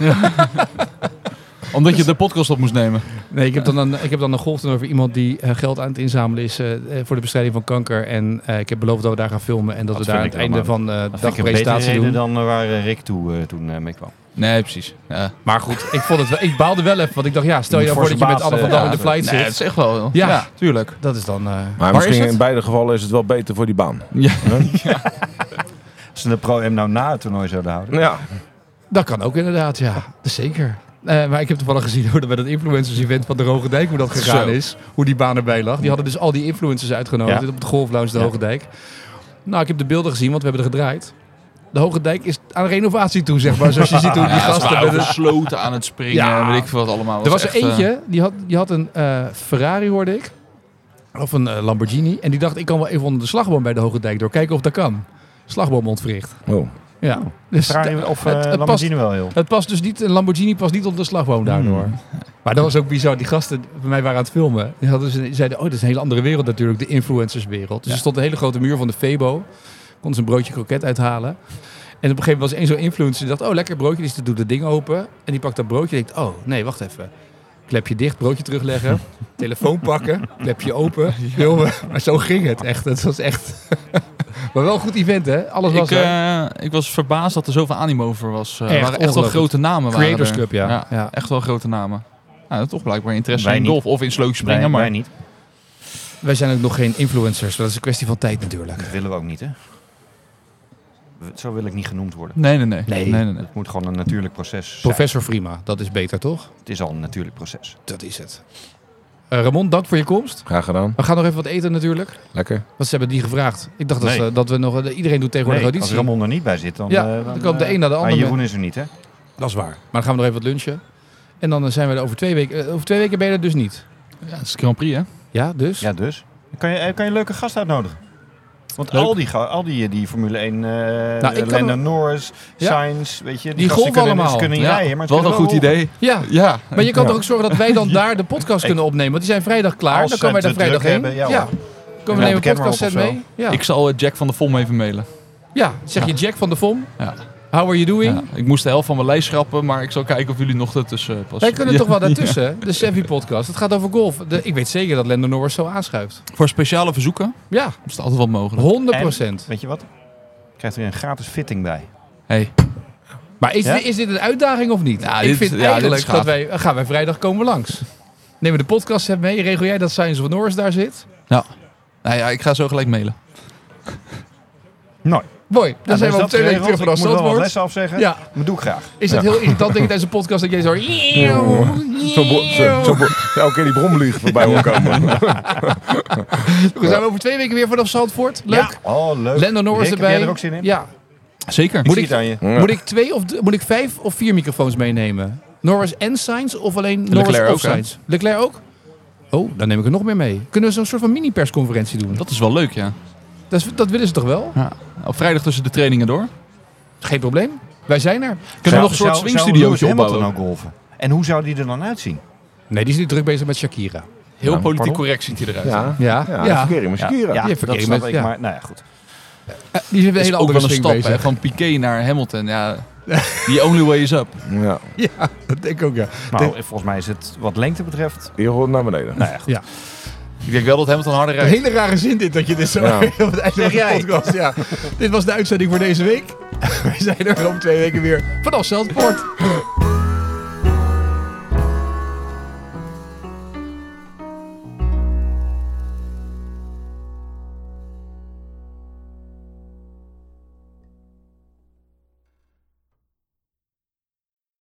S4: Omdat je de podcast op moest nemen.
S1: Nee, ik heb dan een, ik heb dan een golf over iemand die eh, geld aan het inzamelen is eh, eh, voor de bestrijding van kanker. En eh, ik heb beloofd dat we daar gaan filmen en dat,
S3: Dat
S1: we daar aan het einde van eh, de
S3: Dat een
S1: dagpresentatie
S3: reden
S1: doen.
S3: dan waar Rick toe, toen eh, mee kwam.
S4: Nee, precies. Ja.
S1: Maar goed, ik, vond het wel, ik baalde wel even, want ik dacht, ja, stel je nou voor dat je met Anne van Dam in de flight
S4: Nee,
S1: zit.
S4: het is echt wel.
S1: Ja.
S4: Ja, tuurlijk.
S1: Dat is dan... eh,
S2: Maar misschien in beide gevallen is het wel beter voor die baan.
S4: Ja.
S3: Als ze de Pro M nou na het toernooi zouden houden.
S2: Ja,
S1: Dat kan ook inderdaad, ja. Dat zeker. Eh, maar ik heb toevallig gezien hoe dat bij dat influencers-event van de Hoge Dijk, hoe dat gegaan
S4: Zo.
S1: is. Hoe die baan erbij lag. Die hadden dus al die influencers uitgenodigd
S3: Ja.
S1: op de golflounge de
S3: Ja.
S1: Hoge Dijk. Nou, ik heb de beelden gezien, want we hebben er gedraaid. De Hoge Dijk is aan renovatie toe, zeg maar. Zoals je ziet hoe die
S4: Ja, ze
S1: gasten... met een-
S4: gesloten aan het springen
S1: Ja.
S4: en weet ik veel wat allemaal.
S1: er was er
S4: echt, eh,
S1: eentje, die had, die had een eh, Ferrari, hoorde ik. Of een Lamborghini. En die dacht, ik kan wel even onder de slagboom bij de Hoge Dijk door. Kijken of dat kan. Slagboom ontwricht.
S2: oh.
S1: Ja. Dus
S3: Ferrari
S1: de-
S3: of
S1: het-
S3: eh,
S1: het past-
S3: Lamborghini wel heel.
S1: Het past dus niet, een Lamborghini past niet op de slagboom daardoor.
S3: Hmm.
S1: Maar dat was ook bizar. Die gasten bij mij waren aan het filmen. Die, hadden, ze- zeiden, oh, dat is een hele andere wereld natuurlijk, de influencerswereld. Dus
S3: Ja.
S1: er stond een hele grote muur van de Febo. Konden ze een broodje kroket uithalen. En op een gegeven moment was één zo'n influencer die dacht, oh, lekker broodje. Dus die doet het ding open. En die pakt dat broodje en denkt, oh, nee, wacht even. Klepje dicht, broodje terugleggen. telefoon pakken, klepje open. Filmen. Maar zo ging het echt. Het was echt... maar wel een goed event, hè? Alles was
S4: Ik,
S1: er.
S4: eh, ik was verbaasd dat er zoveel animo over was. Eh,
S1: Echt
S4: er waren echt wel grote namen. waren
S1: Creators
S4: er.
S1: Cup, ja. ja.
S4: Echt wel grote namen. Nou, toch blijkbaar interesse
S3: Wij
S4: in
S3: niet.
S4: golf of in slootspringen.
S3: Wij,
S4: maar
S3: wij niet.
S1: Wij zijn ook nog geen influencers. Dat is een kwestie van tijd natuurlijk.
S3: Dat willen we ook niet, hè? Zo wil ik niet genoemd worden.
S4: Nee, nee, nee.
S1: Nee.
S4: nee, nee, nee.
S3: Het moet gewoon een natuurlijk proces zijn.
S1: Professor Frima, dat is beter toch?
S3: Het is al een natuurlijk proces.
S1: Dat is het. Eh, Ramon, dank voor je komst.
S2: Graag gedaan.
S1: We gaan nog even wat eten natuurlijk.
S2: Lekker.
S1: Want ze hebben die gevraagd. Ik dacht dat, ze, dat we nog... Iedereen doet tegenwoordig
S3: Nee, als
S1: auditie.
S3: Ramon er niet bij zit, dan...
S1: Ja,
S3: eh,
S1: dan komt de
S3: eh,
S1: een naar de
S3: maar
S1: ander
S3: Jeroen is er niet, hè?
S1: Dat is waar. Maar dan gaan we nog even wat lunchen. En dan zijn we er over twee weken... over twee weken ben je er dus niet.
S4: Ja, het is Grand Prix, hè?
S1: Ja, dus?
S3: Ja, dus. Kan je, kan je een leuke gast uitnodigen? Want
S4: Leuk.
S3: al die, al die, die Formule 1, eh
S1: Nou,
S3: Lando Norris,
S1: Ja.
S3: Sainz, weet je.
S1: Die
S3: gasten
S1: golven
S3: kunnen,
S1: allemaal.
S3: Ze kunnen
S4: Ja,
S3: rijden, maar
S4: wat een goed idee.
S1: Ja.
S4: Ja.
S1: Maar je kan
S3: Ja.
S1: toch ook zorgen dat wij dan daar de podcast kunnen opnemen. Want die zijn vrijdag klaar.
S3: Als
S1: dan komen wij daar
S3: het
S1: vrijdag heen.
S3: hebben, ja.
S1: Kunnen we
S3: Ja,
S1: nemen een
S3: de
S1: podcast set mee? Ja.
S4: Ik zal eh, Jack van der Vom even mailen.
S1: ja, zeg je Jack van de Vom.
S4: Ja.
S1: How are you doing?
S4: Ja, ik moest de helft van mijn lijst schrappen, maar ik zal kijken of jullie nog ertussen passen.
S1: Wij kunnen
S4: Ja.
S1: toch wel daartussen. De Sevi podcast. Het gaat over golf. De, ik weet zeker dat Lando Norris zo aanschuift.
S4: Voor speciale verzoeken
S1: Ja,
S4: is het altijd wat mogelijk.
S1: 100 procent.
S3: Weet je wat? Krijgt er een gratis fitting bij.
S4: Hey.
S1: Maar is,
S3: Ja?
S1: dit, is dit een uitdaging of niet?
S4: Ja,
S1: ik
S4: dit-
S1: vind eigenlijk dat wij... Gaan wij vrijdag komen langs. Nemen we de podcast mee. Regel jij dat Science of Norris daar zit?
S4: Nou ja, ik ga zo gelijk mailen.
S3: Mooi.
S1: Mooi. Dan zijn we op twee weken terug
S3: vanaf
S1: vanaf
S3: Ik moet wel wat
S1: Zandvoort.
S3: lessen afzeggen.
S1: Ja.
S3: Dat doe ik graag.
S1: Is het heel irritant denk ik tijdens een podcast dat jij zo...
S2: Zo, elke keer die bromlieg voorbij hoor komen.
S1: We zijn we over twee weken weer vanaf Zandvoort. Leuk.
S3: Ja. Oh, leuk.
S1: Lando Norris
S3: Rick,
S1: erbij.
S3: Heb jij er ook zin in?
S1: Ja.
S4: Zeker.
S3: Ik
S1: Moet ik-
S3: aan je.
S1: Moet ik twee of moet ik vijf of vier microfoons meenemen? Norris en Sainz of alleen Norris of? Sainz? Leclerc ook? Oh, dan neem ik er nog meer mee. Kunnen we zo'n soort van mini-persconferentie doen?
S4: Dat is wel leuk, ja.
S1: Dat, is- dat willen ze toch wel?
S4: Op vrijdag tussen de trainingen door.
S1: Geen probleem. Wij zijn er.
S4: Kunnen we nog een soort swingstudiootje opbouwen?
S3: Nou golven? En hoe zou die er dan uitzien?
S1: Nee, die is nu druk bezig met Shakira.
S4: Heel
S2: Ja,
S4: politiek
S2: pardon?
S4: correct ziet hij eruit.
S2: Ja,
S1: Ja,
S2: ja,
S1: ja.
S2: verkering met Shakira.
S3: dat snap
S1: met-
S3: ik.
S1: ja.
S3: Maar nou ja, goed.
S1: Eh, Die is een
S4: Dat is
S1: hele
S4: ook
S1: andere
S4: wel een
S1: swing
S4: stap, van Piquet naar Hamilton. Ja, the only way is up.
S2: Ja,
S1: Ja, dat denk ik ook, ja.
S3: Nou, volgens mij is het wat lengte betreft...
S2: hier hoort naar beneden.
S3: Nou ja, goed.
S4: Ik denk wel dat Hamilton harder
S1: Een
S4: rijdt.
S1: hele rare zin dit, dat je dit zo
S2: Ja.
S1: op het einde van
S3: Zeg
S1: de
S3: jij.
S1: podcast... Ja. dit was de uitzending voor deze week. Wij zijn er om twee weken weer vanaf Zandvoort.